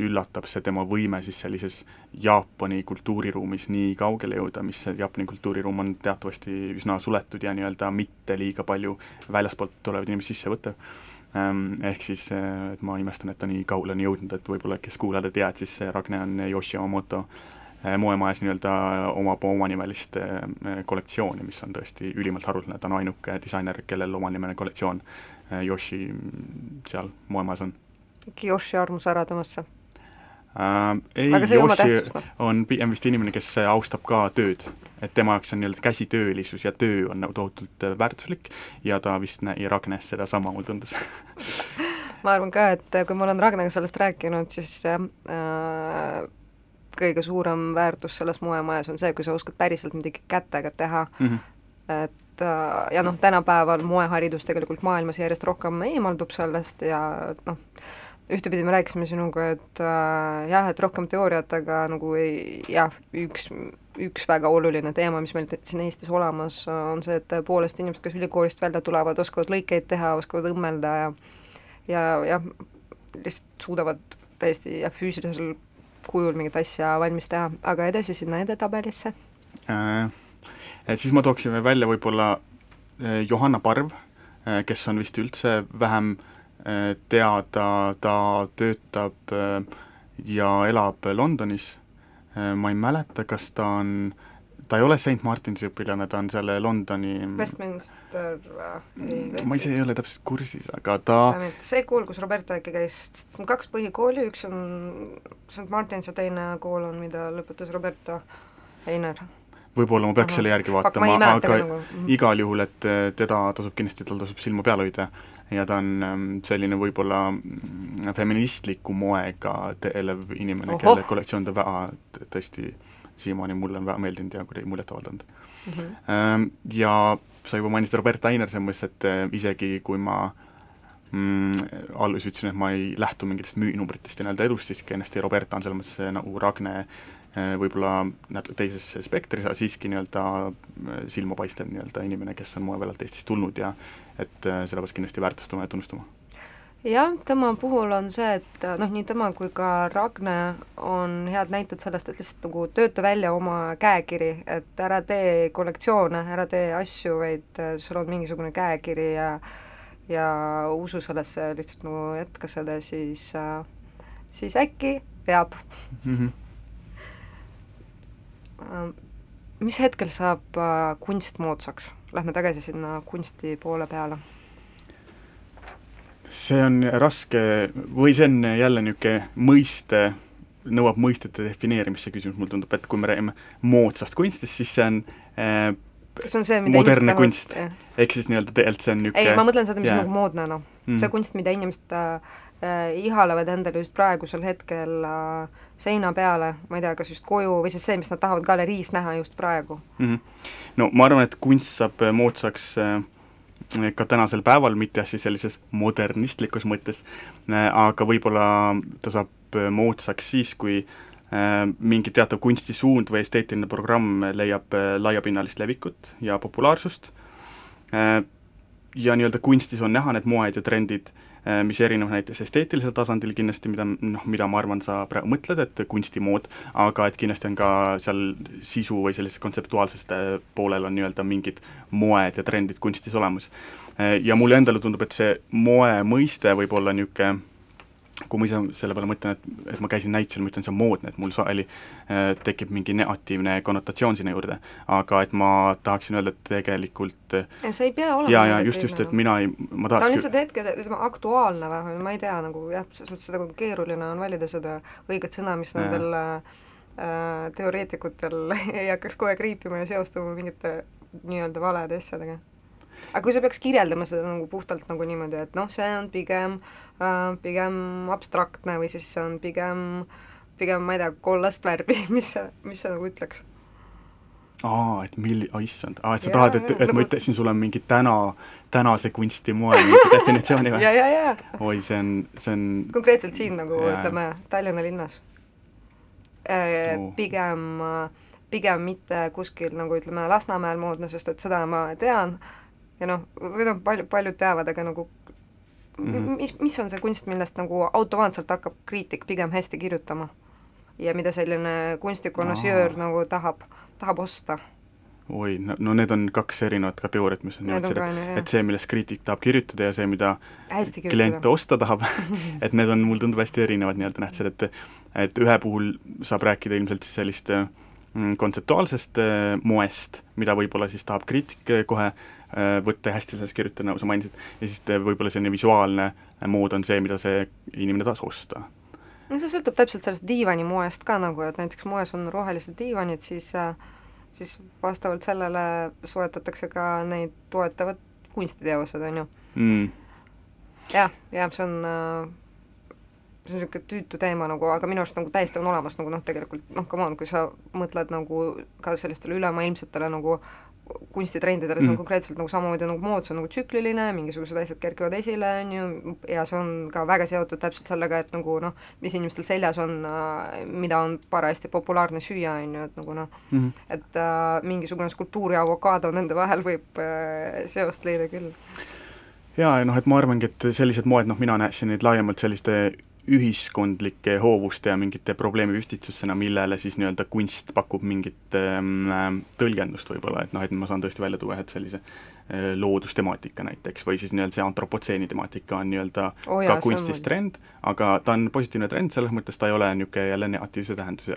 üllatab see tema võime siis sellises Jaapani kultuuriruumis nii kaugele jõuda, mis see Jaapani kultuuriruum on teatavasti üsna suletud ja nii-öelda mitte liiga palju väljaspoolt tulevaid inimesi sisse võttev. Ähm, ehk siis, et ma imestan, et ta nii kaugele on jõudnud, et võib-olla kes kuulajad ei tea, et siis Ragne on Yoshi Omamoto Äh, moemajas nii-öelda omab omanimelist äh, kollektsiooni, mis on tõesti ülimalt haruldane, ta on ainuke disainer, kellel omanimeline kollektsioon Yoshi seal moemajas on. äkki Yoshi armus ära temasse? Äh, ei, Yoshi no. on pigem vist inimene, kes austab ka tööd, et tema jaoks on nii-öelda käsitöölisus ja töö on nagu tohutult väärtuslik ja ta vist näi Ragnes sedasama, mulle tundus ma arvan ka, et kui ma olen Ragnega sellest rääkinud, siis äh, kõige suurem väärtus selles moemajas on see, kui sa oskad päriselt midagi kätega teha mm, -hmm. et äh, ja noh, tänapäeval moeharidus tegelikult maailmas järjest rohkem eemaldub sellest ja noh, ühtepidi me rääkisime sinuga, et äh, jah, et rohkem teooriat, aga nagu ei, jah, üks, üks väga oluline teema, mis meil siin Eestis olemas on see, et tõepoolest inimesed, kes ülikoolist välja tulevad, oskavad lõikeid teha, oskavad õmmelda ja ja jah, lihtsalt suudavad täiesti jah, füüsilisel kujul mingit asja valmis teha, aga edasi sinna edetabelisse äh,? Siis ma tooksin välja võib-olla äh, Johanna Parv äh,, kes on vist üldse vähem äh, teada, ta töötab äh, ja elab Londonis äh,, ma ei mäleta, kas ta on ta ei ole St Martinsi õpilane, ta on selle Londoni Westminster äh, ma ise ei ole täpselt kursis, aga ta see kool, kus Roberta ikka käis, on kaks põhikooli, üks on St Martins ja teine kool on, mida lõpetas Roberta Heiner. võib-olla ma peaks Ahah. selle järgi vaatama ei, aga nagu. Igal juhul, et eh, teda tasub kindlasti, tal tasub silma peal hoida ja ta on ähm, selline võib-olla mm, feministliku moega tegelev inimene, kelle kollektsioon ta väga tõesti siiamaani mulle on väga meeldinud ja kuidagi muljet avaldanud Mhm. ähm,. Ja sa juba mainisid Robert Ainer selles mõttes, et äh, isegi kui ma mm, alguses ütlesin, et ma ei lähtu mingitest müüginumbritest ja nii-öelda edust, siis kindlasti Roberta on selles mõttes äh, nagu Ragne äh, võib-olla natuke teises spektris, aga siiski nii-öelda äh, silmapaistev nii-öelda inimene, kes on moeväljalt Eestis tulnud ja et äh, peaks kindlasti väärtustama ja tunnustama. jah, tema puhul on see, et noh, nii tema kui ka Ragne on head näited sellest, et lihtsalt nagu tööta välja oma käekiri, et ära tee kollektsioone, ära tee asju, vaid äh, sul on mingisugune käekiri ja ja usu sellesse lihtsalt nagu jätka seda, siis äh, siis äkki peab Mm -hmm. Mis hetkel saab äh, kunst moodsaks? Lähme tagasi sinna kunsti poole peale. see on raske või see on jälle niisugune mõiste, nõuab mõistete defineerimist, see küsimus, mulle tundub, et kui me räägime moodsast kunstist, siis see on äh, kas see on see, mida modernne kunst. ehk siis nii-öelda tegelikult see on niisugune ei, ma mõtlen seda, mis jaa. on nagu moodne, noh Mm. see kunst, mida inimesed äh, ihalevad endale just praegusel hetkel äh, seina peale, ma ei tea, kas just koju või siis see, mis nad tahavad galeriis näha just praegu. mm. -hmm. no ma arvan, et kunst saab äh, moodsaks äh, ka tänasel päeval, mitte siis sellises modernistlikus mõttes äh,, aga võib-olla ta saab äh, moodsaks siis, kui äh, mingi teatav kunstisuund või esteetiline programm leiab äh, laiapinnalist levikut ja populaarsust äh, ja nii-öelda kunstis on näha need moed ja trendid, äh, mis erinevad näiteks esteetilisel tasandil kindlasti, mida noh, mida ma arvan, sa praegu mõtled, et kunstimood, aga et kindlasti on ka seal sisu või sellisest kontseptuaalsest äh, poolel on nii-öelda mingid moed ja trendid kunstis olemas. Äh, Ja mulle endale tundub, et see moe mõiste võib olla niisugune kui ma ise selle peale mõtlen, et, et ma käisin näitusel, ma ütlen, see on moodne, et mul sageli äh, tekib mingi negatiivne konnotatsioon sinna juurde. aga et ma tahaksin öelda, et tegelikult äh, ja see ei pea olema ja, ja just, just, et mina ei, ma ta on tahaks lihtsalt hetke, ütleme, aktuaalne või ma ei tea, nagu jah, selles mõttes seda nagu keeruline on valida seda õiget sõna, mis nendel äh, teoreetikutel ei hakkaks kogu aeg riipima ja seostuma mingite nii-öelda valede asjadega. Aga kui sa peaks kirjeldama seda nagu puhtalt nagu niimoodi, et noh, see on pigem äh, pigem abstraktne või siis see on pigem pigem ma ei tea, kollast värvi, mis sa, mis sa nagu ütleks? aa, et milli-, oh issand, aa, et sa Jaa, tahad, et, et ma nagu- ütlesin sulle mingi täna, tänase kunsti moe definitsiooni või? ja, ja, ja oi, see on, see on konkreetselt siin nagu Jaa. ütleme Tallinna linnas Oo. pigem, pigem mitte kuskil nagu ütleme Lasnamäel moodne, sest et seda ma tean ja noh, või noh, palju, paljud teavad, aga nagu mm. -hmm. mis, mis on see kunst, millest nagu automaatselt hakkab kriitik pigem hästi kirjutama? ja mida selline kunstikonnoissöör nagu tahab, tahab osta. oi, no, need on kaks erinevat kategooriat, mis on Need niimoodi, jah. et see, millest kriitik tahab kirjutada ja see, mida klient osta tahab et need on, mulle tundub, hästi erinevad nii-öelda nähtused, et et ühe puhul saab rääkida ilmselt siis sellist mm, kontseptuaalsest äh, moest, mida võib-olla siis tahab kriitik äh, kohe äh, võtta ja hästi sellest kirjutada, nagu sa mainisid, ja siis äh, võib-olla selline visuaalne äh, mood on see, mida see inimene tahaks osta. no see sõltub täpselt sellest diivanimoest ka nagu, et näiteks moes on rohelised diivanid, siis äh, siis vastavalt sellele soetatakse ka neid toetavad kunstiteosed, on ju. Mm. jah, jah, see on äh, see on niisugune tüütu teema nagu, aga minu arust nagu täiesti on olemas nagu noh, tegelikult noh, come on, kui sa mõtled nagu ka sellistele ülemaailmsetele nagu kunstitrendidele, see on Mm. konkreetselt nagu samamoodi nagu mood, see on nagu tsükliline, mingisugused asjad kerkivad esile, on ju, ja see on ka väga seotud täpselt sellega, et nagu noh, mis inimestel seljas on, mida on parajasti populaarne süüa, on ju, et nagu noh, Mm -hmm. et äh, mingisugune skulptuur ja avokaado nende vahel võib äh, seost leida küll. jaa, ja noh, et ma arvangi, et sellised moed, noh, mina näeksin neid laiemalt selliste ühiskondlike hoovuste ja mingite probleemipüstitusena, millele siis nii-öelda kunst pakub mingit ähm, tõlgendust võib-olla, et noh, et ma saan tõesti välja tuua, et sellise äh, loodustemaatika näiteks või siis nii-öelda see antropotseeni temaatika on nii-öelda oh, jaa, ka kunstis trend, aga ta on positiivne trend, selles mõttes ta ei ole niisugune jälle negatiivse tähenduse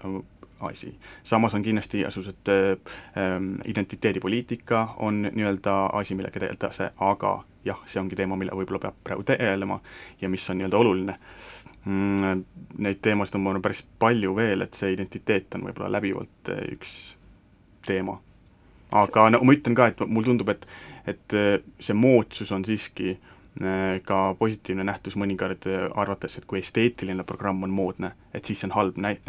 asi. samas on kindlasti igasugused ähm, identiteedipoliitika on nii-öelda asi, millega tegeldakse, aga jah, see ongi teema, mille võib-olla peab praegu tegelema ja mis on nii-öelda oluline mm,. Neid teemasid on, ma arvan, päris palju veel, et see identiteet on võib-olla läbivalt äh, üks teema. aga no ma ütlen ka, et mulle tundub, et, et äh, see moodsus on siiski äh, ka positiivne nähtus mõnikord arvates, et kui esteetiline programm on moodne, et siis see on halb näi-,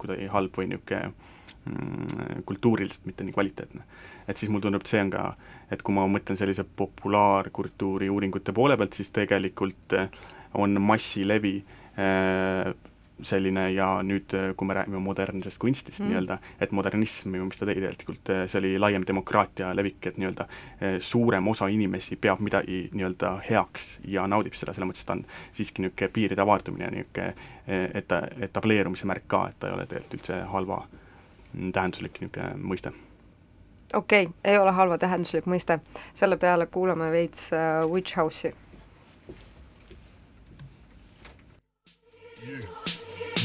kuidagi halb või niisugune mm, kultuuriliselt mitte nii kvaliteetne. et siis mulle tundub, et see on ka, et kui ma mõtlen sellise populaarkultuuri uuringute poole pealt, siis tegelikult on massilevi selline ja nüüd, kui me räägime modernsest kunstist mm. nii-öelda, et modernism ju, mis ta tõi tegelikult, see oli laiem demokraatia levik, et nii-öelda suurem osa inimesi peab midagi nii-öelda heaks ja naudib seda, selles mõttes ta on siiski niisugune piiride avardumine, niisugune eta-, etableerumise märk ka, et ta ei ole tegelikult üldse halva mm, tähenduslik niisugune mõiste okei okay,, ei ole halva tähenduslik mõiste. selle peale kuulame veits uh, Witch House'i.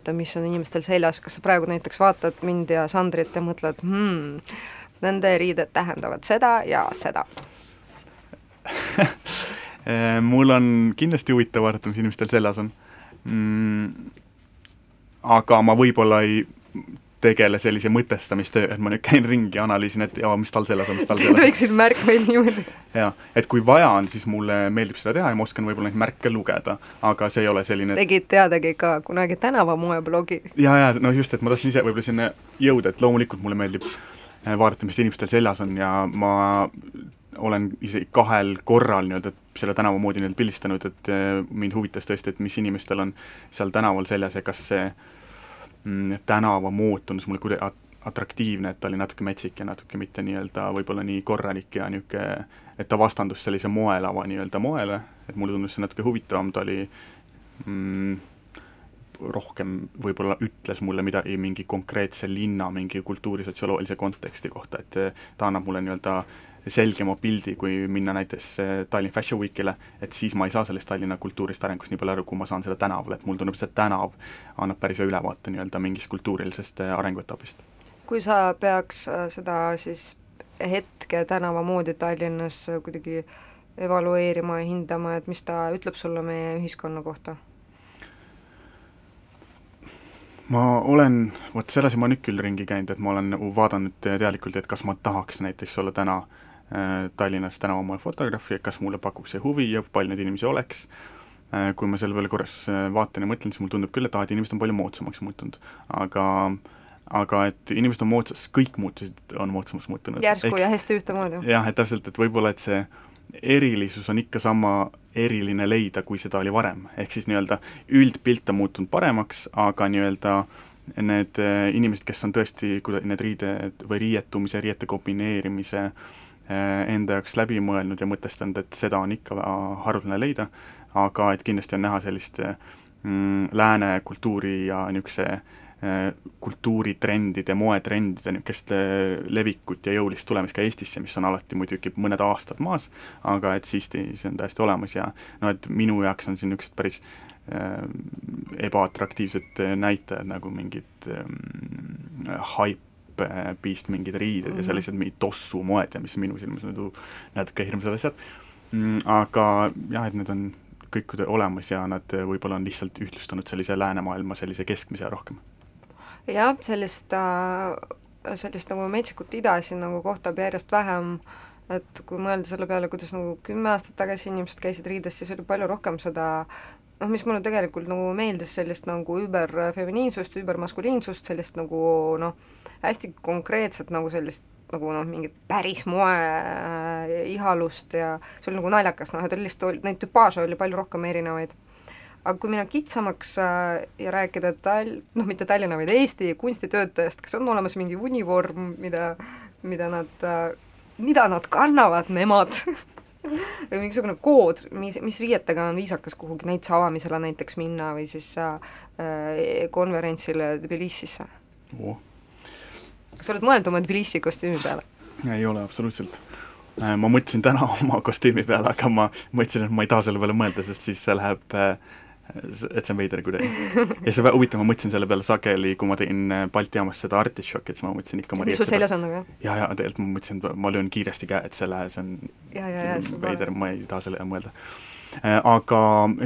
Vaadata, mis on inimestel seljas, kas sa praegu näiteks vaatad mind ja Sandrit ja mõtled hmm,, nende riided tähendavad seda ja seda mul on kindlasti huvitav vaadata, mis inimestel seljas on mm,. aga ma võib-olla ei tegele sellise mõtestamistöö, et ma nüüd käin ringi ja analüüsin, et jaa, mis tal seljas on, mis tal seljas on. väikseid märkmeid niimoodi. jaa, et kui vaja on, siis mulle meeldib seda teha ja ma oskan võib-olla neid märke lugeda, aga see ei ole selline tegid teadagi ka kunagi tänavamoeblogi? jaa, jaa, no just, et ma tahtsin ise võib-olla sinna jõuda, et loomulikult mulle meeldib eh, vaadata, mis inimestel seljas on ja ma olen isegi kahel korral nii-öelda selle tänava moodi nii-öelda pildistanud, et eh, mind huvitas tõesti, et mis inimestel on seal tänaval seljas ja kas see mm, tänavamood tundus mulle kuidagi at-, atraktiivne, et ta oli natuke metsik ja natuke mitte nii-öelda võib-olla nii korralik ja niisugune, et ta vastandus sellise moelava nii-öelda moele, et mulle tundus see natuke huvitavam, ta oli mm, rohkem võib-olla ütles mulle midagi mingi konkreetse linna mingi kultuurisotsioloogilise konteksti kohta, et ta annab mulle nii-öelda selgema pildi, kui minna näiteks Tallinn Fashion Weekile, et siis ma ei saa sellest Tallinna kultuurist arengust nii palju aru, kui ma saan seda tänaval, et mulle tundub, see tänav annab päris hea ülevaate nii-öelda mingist kultuurilisest arenguetapist kui sa peaks äh, seda siis hetke tänavamoodi Tallinnas kuidagi evalueerima ja hindama, et mis ta ütleb sulle meie ühiskonna kohta? ma olen, vot selles ma nüüd küll ringi käinud, et ma olen vaadanud teadlikult, et kas ma tahaks näiteks olla täna äh, Tallinnas tänavamoe fotograaf ja kas mulle pakuks see huvi ja palju neid inimesi oleks äh,, kui ma selle peale korraks äh, vaatan ja mõtlen, siis mulle tundub küll, et aa, et inimesed on palju moodsamaks muutunud, aga äh, aga et inimesed on moodsas, kõik muutused on moodsamaks muutunud. järsku ja hästi ühtemoodi. jah, et täpselt, et võib-olla, et see erilisus on ikka sama eriline leida, kui seda oli varem, ehk siis nii-öelda üldpilt on muutunud paremaks, aga nii-öelda need äh, inimesed, kes on tõesti, need riided või riietumise, riiete kombineerimise äh, enda jaoks läbi mõelnud ja mõtestanud, et seda on ikka haruldane leida, aga et kindlasti on näha sellist mm, lääne kultuuri ja niisuguse Äh, kultuuritrendide, moetrendide niisugust äh, levikut ja jõulist tulemist ka Eestisse, mis on alati muidugi mõned aastad maas, aga et siiski see on täiesti olemas ja no et minu jaoks on siin niisugused päris ebaatraktiivsed näitajad nagu mingid ähm, hype beast mingid riided mm -hmm. ja mhm. sellised mingid tossumoed ja mis minu silmis on nagu natuke hirmsad asjad mm,, aga jah, et need on kõik olemas ja nad võib-olla on lihtsalt ühtlustunud sellise läänemaailma sellise keskmise rohkem jah, sellist, äh, sellist nagu metsikut ida siin nagu kohtab järjest vähem, et kui mõelda selle peale, kuidas nagu kümme aastat tagasi inimesed käisid riides, siis oli palju rohkem seda noh, mis mulle tegelikult nagu meeldis, sellist nagu überfeminiinsust, übermaskuliinsust, sellist nagu noh, hästi konkreetset nagu sellist nagu noh, mingit päris moe äh, ihalust ja see oli nagu naljakas, noh, et oli lihtsalt, neid tüpaaže oli palju rohkem erinevaid aga kui minna kitsamaks äh, ja rääkida Tal-, noh mitte Tallinna, vaid Eesti kunstitöötajast, kas on olemas mingi univorm, mida, mida nad, äh, mida nad kannavad, nemad või mingisugune kood, mis, mis riietega on viisakas kuhugi näituse avamisele näiteks minna või siis äh, konverentsile Tbilisisse oh.? Kas sa oled mõelnud oma Tbilisi kostüümi peale? ei ole absoluutselt äh, ma mõtlesin täna oma kostüümi peale, aga ma mõtlesin, et ma ei taha selle peale mõelda, sest siis see läheb äh, et see on veider kuidagi. ja see huvitav, ma mõtlesin selle peale sageli, kui ma tegin äh, Balti jaamas seda artišokki, et siis ma mõtlesin ikka mis sul seljas on nagu, jah? ja, ja tegelikult ma mõtlesin, et ma löön kiiresti käe, et selle, see on ja, ja, ja, veider, ma ei taha selle mõelda. Äh, aga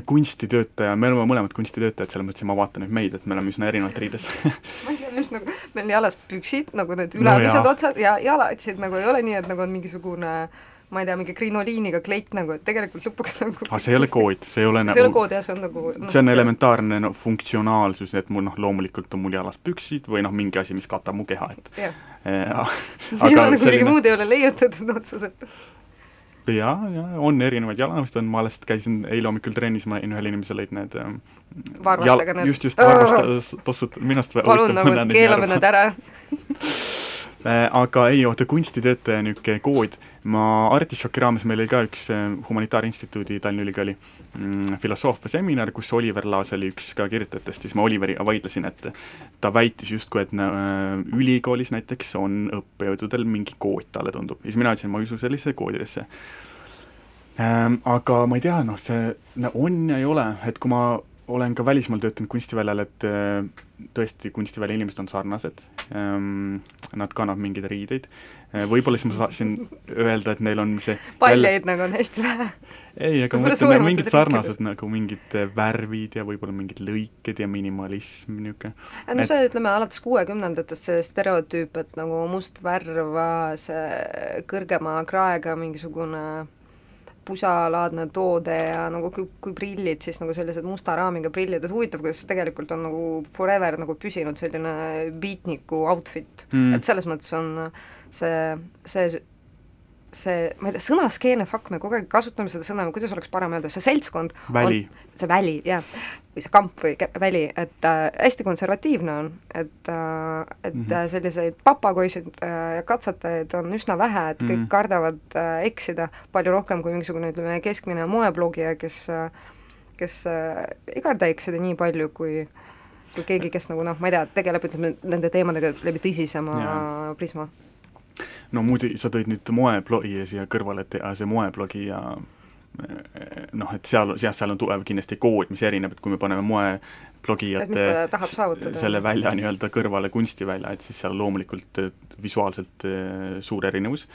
kunstitöötaja, me oleme mõlemad kunstitöötajad, selles mõttes, et ma vaatan nüüd meid, et me oleme üsna erinevalt riides. Ma ei tea, just nagu, meil on jalas püksid, nagu need ülemised no, otsad ja jalatsid nagu ei ole nii, et nagu on mingisugune ma ei tea, mingi krinoliiniga kleit nagu, et tegelikult lõpuks nagu aga see ei ole kood, see ei ole nagu see ei ole kood jah, see on nagu no, see on elementaarne no funktsionaalsus, et mul noh, loomulikult on mul jalas püksid või noh, mingi asi, mis katab mu keha, et jah. Äh, aga nagu selline... midagi muud ei ole leiutatud otseselt jaa, jaa, on erinevaid jalanõusid, on, ma alles käisin eile hommikul trennis, ma ühel inimesel olid need ähm, varvastega need. just, just, varvast tossud, minust palun nagu, keelame need ära aga ei, oota, kunstitöötaja niisugune kood, ma Artišoki raames meil oli ka üks äh, Humanitaarinstituudi Tallinna Ülikooli mm, filosoofia seminar, kus Oliver Laas oli üks ka kirjutajatest, siis ma Oliveriga vaidlesin, et ta väitis justkui, et äh, ülikoolis näiteks on õppejõududel mingi kood, talle tundub, ja siis mina ütlesin, ma ei usu sellisesse koodidesse. Ähm,. Aga ma ei tea, noh, see no, on ja ei ole, et kui ma olen ka välismaal töötanud kunstiväljal, et äh, tõesti, kunstivälja inimesed on sarnased, ähm, nad kannavad mingeid riideid, äh, võib-olla siis ma saaksin öelda, et neil on see paljaid jälle... nagu on hästi vähe. ei, aga ma mõtlen, mingid sarnased nagu mingid äh, värvid ja võib-olla mingid lõiked ja minimalism, niisugune. no et... see, ütleme, alates kuuekümnendatest see stereotüüp, et nagu must värv, see kõrgema kraega mingisugune pusalaadne toode ja nagu kui, kui prillid, siis nagu sellised musta raamiga prillid, et huvitav, kuidas see tegelikult on nagu forever nagu püsinud selline beatniku outfit mm., et selles mõttes on see, see see, ma ei tea, sõna skeenefakk, me kogu aeg kasutame seda sõna, kuidas oleks parem öelda, see seltskond Väli. see väli, jah, või see kamp või väli, et äh, hästi konservatiivne on, et äh, et mm -hmm. selliseid papagoisid äh, ja katsetajaid on üsna vähe, et kõik mm. -hmm. kardavad äh, eksida palju rohkem kui mingisugune, ütleme, keskmine moeblogija, kes äh, kes äh, ei karda eksida nii palju, kui kui keegi, kes nagu noh, ma ei tea, tegeleb, ütleme, nende teemadega läbi tõsisema Jaa. prisma. No muidugi, sa tõid nüüd moeblogi siia kõrvale, et ja see moeblogi ja noh, et seal, jah, seal on tugev kindlasti kood, mis erineb, et kui me paneme moeblogijate Et mis ta tahab saavutada. selle välja nii-öelda kõrvale kunstivälja, et siis seal loomulikult visuaalselt suur erinevus,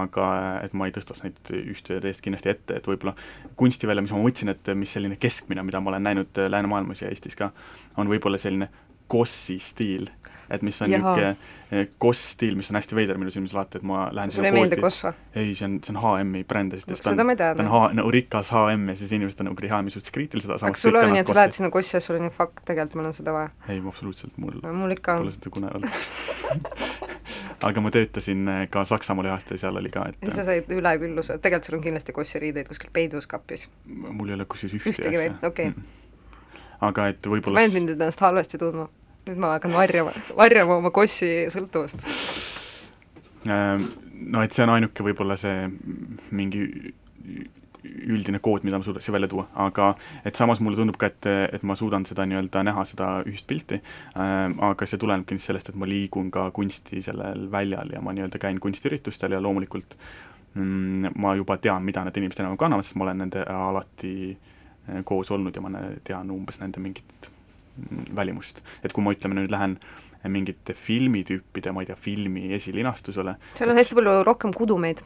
aga et ma ei tõstaks neid ühte ja teist kindlasti ette, et võib-olla kunstivälja, mis ma mõtlesin, et mis selline keskmine, mida ma olen näinud läänemaailmas ja Eestis ka, on võib-olla selline kossi stiil, et mis on niisugune koss-stiil, mis on hästi veider minu silmis alati, et ma lähen sulle ei meeldi Koss või? ei, see on, see on HM-i bränd ja siis ta on, ta on. H-, no rikas HM ja siis inimesed on nagu HM-i suhtes kriitilised, aga samas sul kõik oli nii, et sa lähed sinna kossi ja sul oli nii fuck, tegelikult mul on seda vaja. ei, absoluutselt, mul no mul ikka pole on. seda kunagi olnud aga ma töötasin eh, ka Saksamaal ühe aasta ja seal oli ka, ja sa et said ülekülluse, tegelikult sul on kindlasti kossiriideid kuskil peidus kapis. mul ei ole kusjuures ühtegi või, okei. Aga et võib-olla panid mind nüüd ennast halvasti tundma. nüüd ma hakkan varjama, varjama oma kossi sõltuvust. äh, no et see on ainuke võib-olla see mingi üldine kood, mida ma suudaksin välja tuua, aga et samas mulle tundub ka, et, et ma suudan seda nii-öelda näha, seda ühist pilti äh,, aga see tulenebki nüüd sellest, et ma liigun ka kunsti sellel väljal ja ma nii-öelda käin kunstiüritustel ja loomulikult mm, ma juba tean, mida need inimesed enam kannavad, sest ma olen nende alati äh, koos olnud ja ma tean umbes nende mingit mm, välimust. et kui ma ütleme nüüd lähen mingite filmitüüpide, ma ei tea, filmi esilinastusele, seal on hästi palju rohkem kudumeid.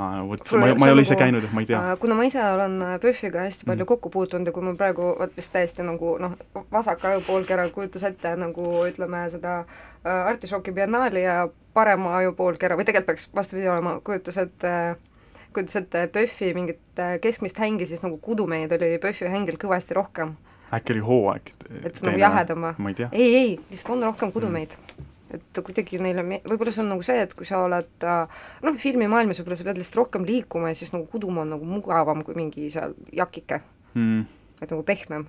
Aa, vot ma, ma ei ole ise nagu- käinud, et ma ei tea Äh, kuna ma ise olen äh, PÖFFiga hästi palju Mhm. kokku puutunud ja kui ma praegu vot just täiesti nagu noh, vasaka aju poolkera kujutas ette nagu ütleme seda äh, artišoki biennaali ja parema aju poolkera või tegelikult peaks vastupidi olema, kujutas ette kujutas ette PÖFFi mingit äh, keskmist hängi, siis nagu kudumeid oli PÖFFi hängil kõvasti rohkem. äkki oli hooaeg? et nagu jahedam või? ei ei, lihtsalt on rohkem kudumeid mm. et kuidagi neile me-, võib-olla see on nagu see, et kui sa oled äh, noh, filmimaailmas võib-olla sa pead lihtsalt rohkem liikuma ja siis nagu kudumaa on nagu mugavam kui mingi seal jakike, Mm, et nagu pehmem.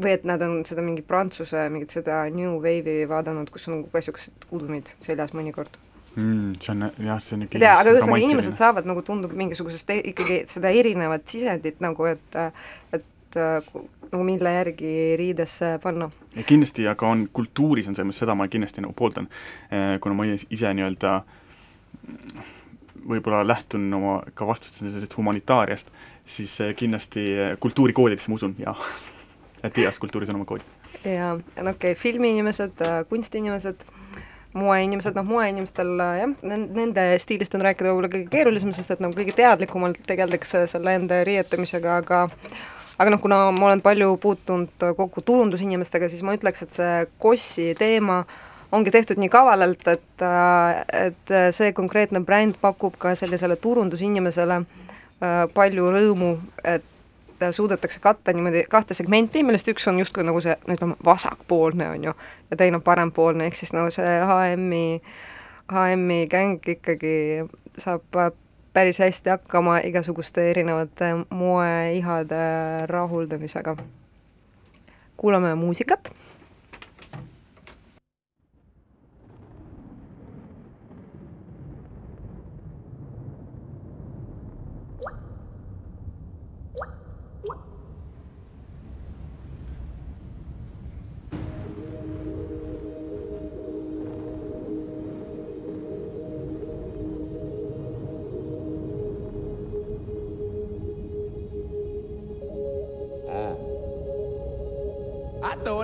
või et nad on seda mingi prantsuse mingit seda New Wave'i vaadanud, kus on nagu ka niisugused kudumid seljas mõnikord. Mm, see on jah, see on ei tea, aga ühesõnaga inimesed saavad nagu tundub mingisugusest e- ikkagi seda erinevat sisendit nagu, et et nagu mille järgi riidesse panna. kindlasti, aga on, kultuuris on selles mõttes, seda ma kindlasti nagu pooldan, kuna ma ise nii-öelda võib-olla lähtun oma ka vastustes sellisest humanitaariast, siis eh, kindlasti eh, kultuurikoodidesse ma usun, jaa. et igas kultuuris on oma kood. ja, ja no okei okay,, filmiinimesed, kunstiinimesed, moeinimesed, noh moeinimestel äh, jah, nende stiilist on rääkida võib-olla kõige keerulisem, sest et nagu kõige teadlikumalt tegeldakse selle enda riietamisega, aga aga noh, kuna ma olen palju puutunud kokku turundusinimestega, siis ma ütleks, et see Kossi teema ongi tehtud nii kavalalt, et, äh, et see konkreetne bränd pakub ka sellisele turundusinimesele äh, palju rõõmu, et suudetakse katta niimoodi kahte segmenti, millest üks on justkui nagu see, no ütleme, vasakpoolne, on ju, ja teine on parempoolne, ehk siis nagu see HM-i, HM-i gäng ikkagi saab päris hästi hakkama igasuguste erinevate moeihade rahuldamisega. kuulame muusikat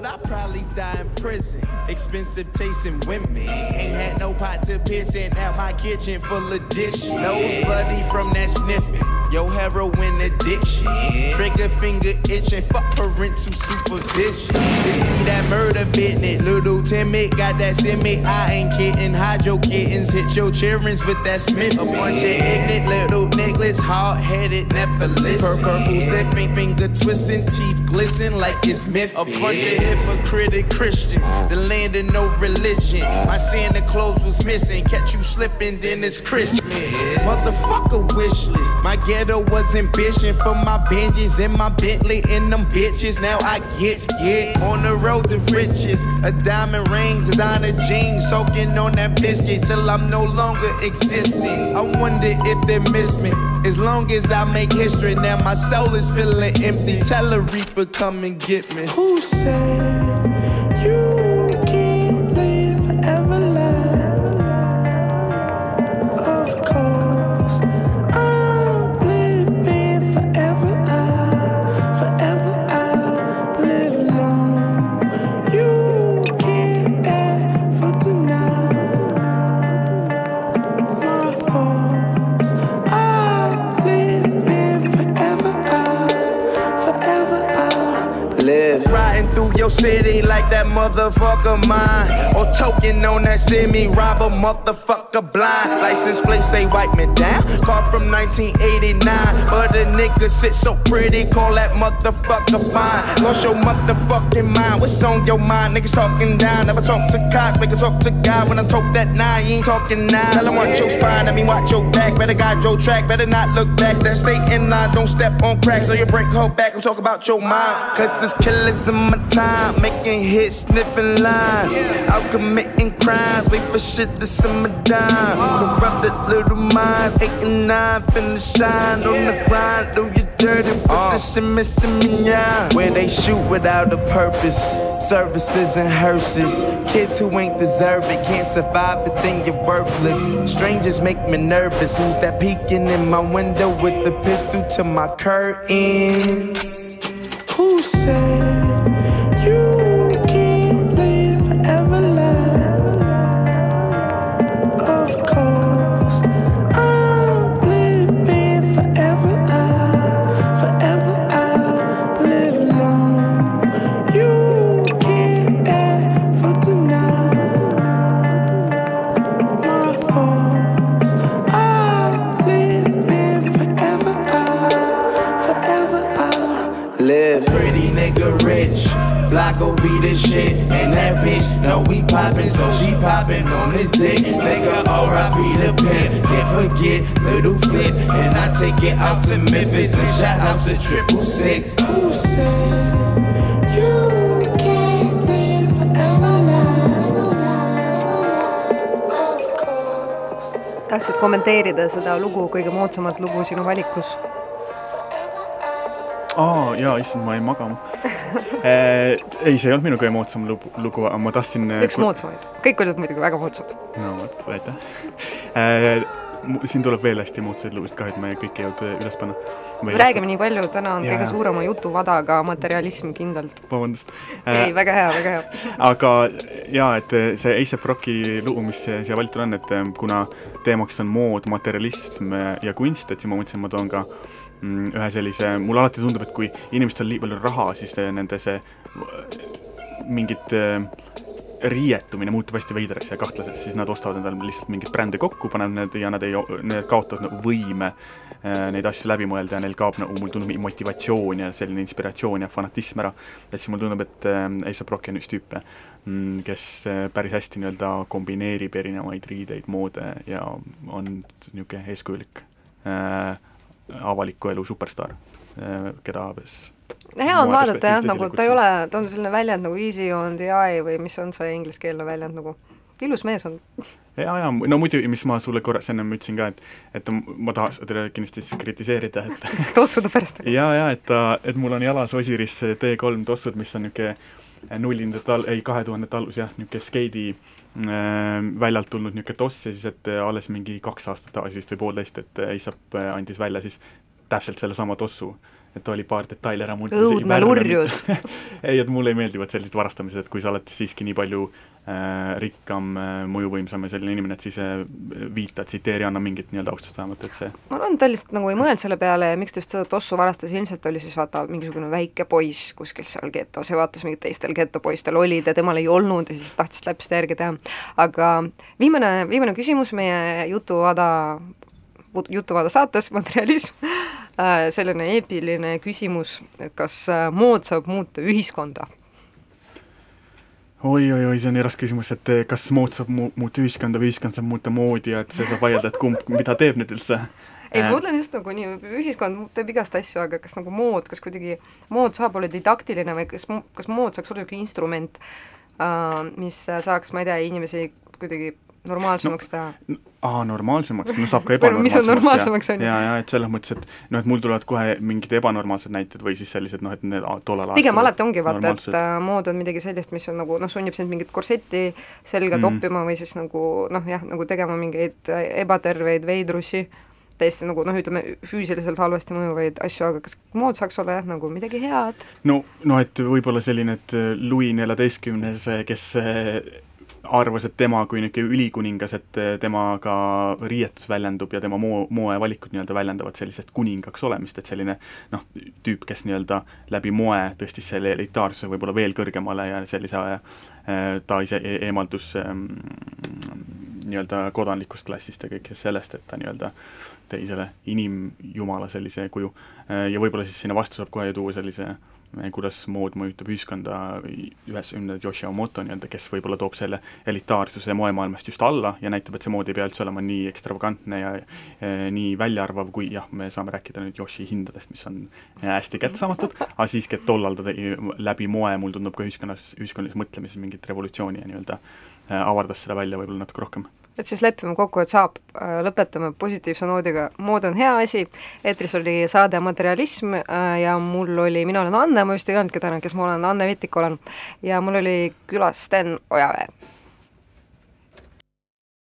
I probably die in prison. Expensive tasting women. Ain't had no pot to piss in. Now my kitchen full of dishes. Nose bloody from that sniffing. Yo, heroin addiction. Trigger finger itching, fuck parental supervision. That murder business. Little timid, got that semi. I ain't kidding. Hydro kittens hit your children's with that Smith. A bunch of ignorant little niggas, hard headed, listen. Purple sipping, finger twisting, teeth glisten like it's myth. A bunch of hypocritic Christians, uh-huh. the land of no religion. Uh-huh. My Santa Claus was missing, catch you slipping, then it's Christmas. Motherfucker wish list. My ghetto was ambition for my binges and my Bentley and them bitches. Now I get get on the road to riches. A diamond rings, a diamond jeans, soaking on that biscuit till I'm no longer existing. I wonder if they miss me. As long as I make history, now my soul is feeling empty. Tell a reaper come and get me. Who said you your city like that motherfucker mine. Or token on that semi rob a motherfucker blind. License plate say wipe me down. Car from 1989. But a nigga sit so pretty, call that motherfucker fine. Lost your motherfucking mind. What's on your mind? Niggas talking down. Never talk to cops, make a talk to God. When I talk that nine, ain't talking now. Tell 'em watch your spine, I mean watch your back. Better guide your track, better not look back. That stay in line, don't step on cracks. Or you break her back. I'm talking about your mind. Cause this killers in my time. Making hits, sniffing lines. Out committing crimes. Wait for shit to simmer down. Corrupted little minds. Eight and nine, finna shine on the grind. Do you dirty with the shimmy, shimmy, yeah. Where they shoot without a purpose. Services and hearses. Kids who ain't deserve it can't survive it, then you're worthless. Strangers make me nervous. Who's that peeking in my window with the pistol to my curtains? Who said you Flocko be the shit, and that bitch know we poppin', so she poppin' on this dick. Nigga, R.I.P. the pimp, can't forget little flip, and I take it out to Memphis and shout out to Triple Six. Who said you can't live forever? tahtsid kommenteerida seda lugu, kõige moodsamat lugu sinu valikus? Aa jaa, issand, ma jäin magama eh, ei, see ei olnud minu kõige moodsam lugu, lugu, aga ma tahtsin üks moodsamaid, kõik olid muidugi väga moodsad. no vot, aitäh eh, siin tuleb veel hästi moodsaid lugusid ka, et ma ei kõiki ei jõudnud üles panna. räägime nii palju, täna on Jaa. kõige suurema jutuvadaga materialism kindlalt. vabandust ei, väga hea, väga hea. aga jaa, et see A$AP Rocki lugu, mis siia valitud on, et kuna teemaks on mood, materialism ja kunst, et siis ma mõtlesin, ma toon ka mm, ühe sellise, mulle alati tundub, et kui inimestel on nii palju raha, siis nende see mingit äh, riietumine muutub hästi veidraks ja kahtlaseks, siis nad ostavad endale lihtsalt mingeid brände kokku, panevad need ja nad ei, need kaotavad nagu võime äh, neid asju läbi mõelda ja neil kaob nagu, mulle tundub, motivatsioon ja selline inspiratsioon ja fanatism ära. et siis mulle tundub, et äh, A$AP Rocky on üks tüüpe, kes äh, päris hästi nii-öelda kombineerib erinevaid riideid, moode ja on niisugune eeskujulik äh, avaliku elu superstaar äh,, keda hea on vaadata jah, nagu ta ei ole, ta on selline väljend nagu easy on the eye või mis on see ingliskeelne väljend nagu, ilus mees on. ja, ja no muidugi, mis ma sulle korra ennem ütlesin ka, et, et ma tahaks teda kindlasti kritiseerida, et tossude pärast. ja, ja et ta, et mul on jalas Osiris T3 tossud, mis on niisugune nullindate al-, ei kahe tuhandete algus jah, niisugune skeidi äh, väljalt tulnud niisugune toss ja siis, et alles mingi kaks aastat tagasi vist või poolteist, et A$AP andis välja siis täpselt sellesama tossu et oli paar detaili ära murtud. õudne lurjus ei, et mulle ei meeldivad sellised varastamised, et kui sa oled siiski nii palju äh, rikkam äh,, mõjuvõimsam ja selline inimene, et siis äh, viita, tsiteeri, anna mingit nii-öelda austust vähemalt, et see ma arvan, et ta lihtsalt nagu ei mõelnud selle peale ja miks ta just seda tossu varastas, ilmselt oli siis vaata mingisugune väike poiss kuskil seal getos ja vaatas, mingid teistel getopoistel olid ja temal ei olnud ja siis tahtis täpselt järgi teha. aga viimane, viimane küsimus meie jutuvaada jutuvaada saates, materialism, äh, selline eepiline küsimus, kas äh, mood saab muuta ühiskonda? oi-oi-oi, see on raske küsimus, et eh, kas mood saab mu-, muuta ühiskonda või ühiskond saab muuta moodi ja et see saab vaielda, et kumb, mida teeb nüüd üldse. ei, ma mõtlen just nagu nii, ühiskond teeb igast asju, aga kas nagu mood, kas kuidagi, mood saab olla didaktiline või kas, kas mood saaks olla niisugune instrument mis saaks, ma ei tea, inimesi kuidagi normaalsemaks no, teha? aa, normaalsemaks, no saab ka ebanormaalsemaks mis on normaalsemaks, on ju. ja, ja et selles mõttes, et noh, et mul tulevad kohe mingid ebanormaalsed näited või siis sellised noh, et need tollel aastal pigem alati ongi vaata, et äh, mood on midagi sellist, mis on nagu noh, sunnib sind mingit korsetti selga mm. toppima või siis nagu noh, jah, nagu tegema mingeid ebaterveid veidrusi, täiesti nagu noh, ütleme füüsiliselt halvasti mõjuvaid asju, aga kas mood saaks olla jah, nagu midagi head? no, no et võib-olla selline, et Louis neljateistkümnes, kes arvas, et tema kui niisugune ülikuningas, et tema ka riietus väljendub ja tema moo, moevalikud nii-öelda väljendavad sellisest kuningaks olemist, et selline noh, tüüp, kes nii-öelda läbi moe tõstis selle elitaarsuse võib-olla veel kõrgemale ja sellise äh, ta ise e eemaldus ähm, nii-öelda kodanlikust klassist ja kõigest sellest, et ta nii-öelda tõi selle inimjumala sellise kuju äh, ja võib-olla siis sinna vastu saab kohe tuua sellise äh, kuidas mood mõjutab ühiskonda, ühes, Yoshio Moto nii-öelda, kes võib-olla toob selle elitaarsuse moemaailmast just alla ja näitab, et see mood ei pea üldse olema nii ekstravagantne ja e, nii väljaarvav, kui jah, me saame rääkida nüüd Yoshi hindadest, mis on hästi kättesaamatud, aga siiski, et tollal ta tegi läbi moe, mulle tundub ka ühiskonnas, ühiskonnalises mõtlemises mingit revolutsiooni ja nii-öelda avardas seda välja võib-olla natuke rohkem et siis lepime kokku, et saab, äh, lõpetame positiivse noodiga, mood on hea asi, eetris oli saade Materialism äh, ja mul oli, mina olen Anne, ma just ei öelnudki täna, kes ma olen, Anne Vittik olen, ja mul oli külas Sten Ojaväe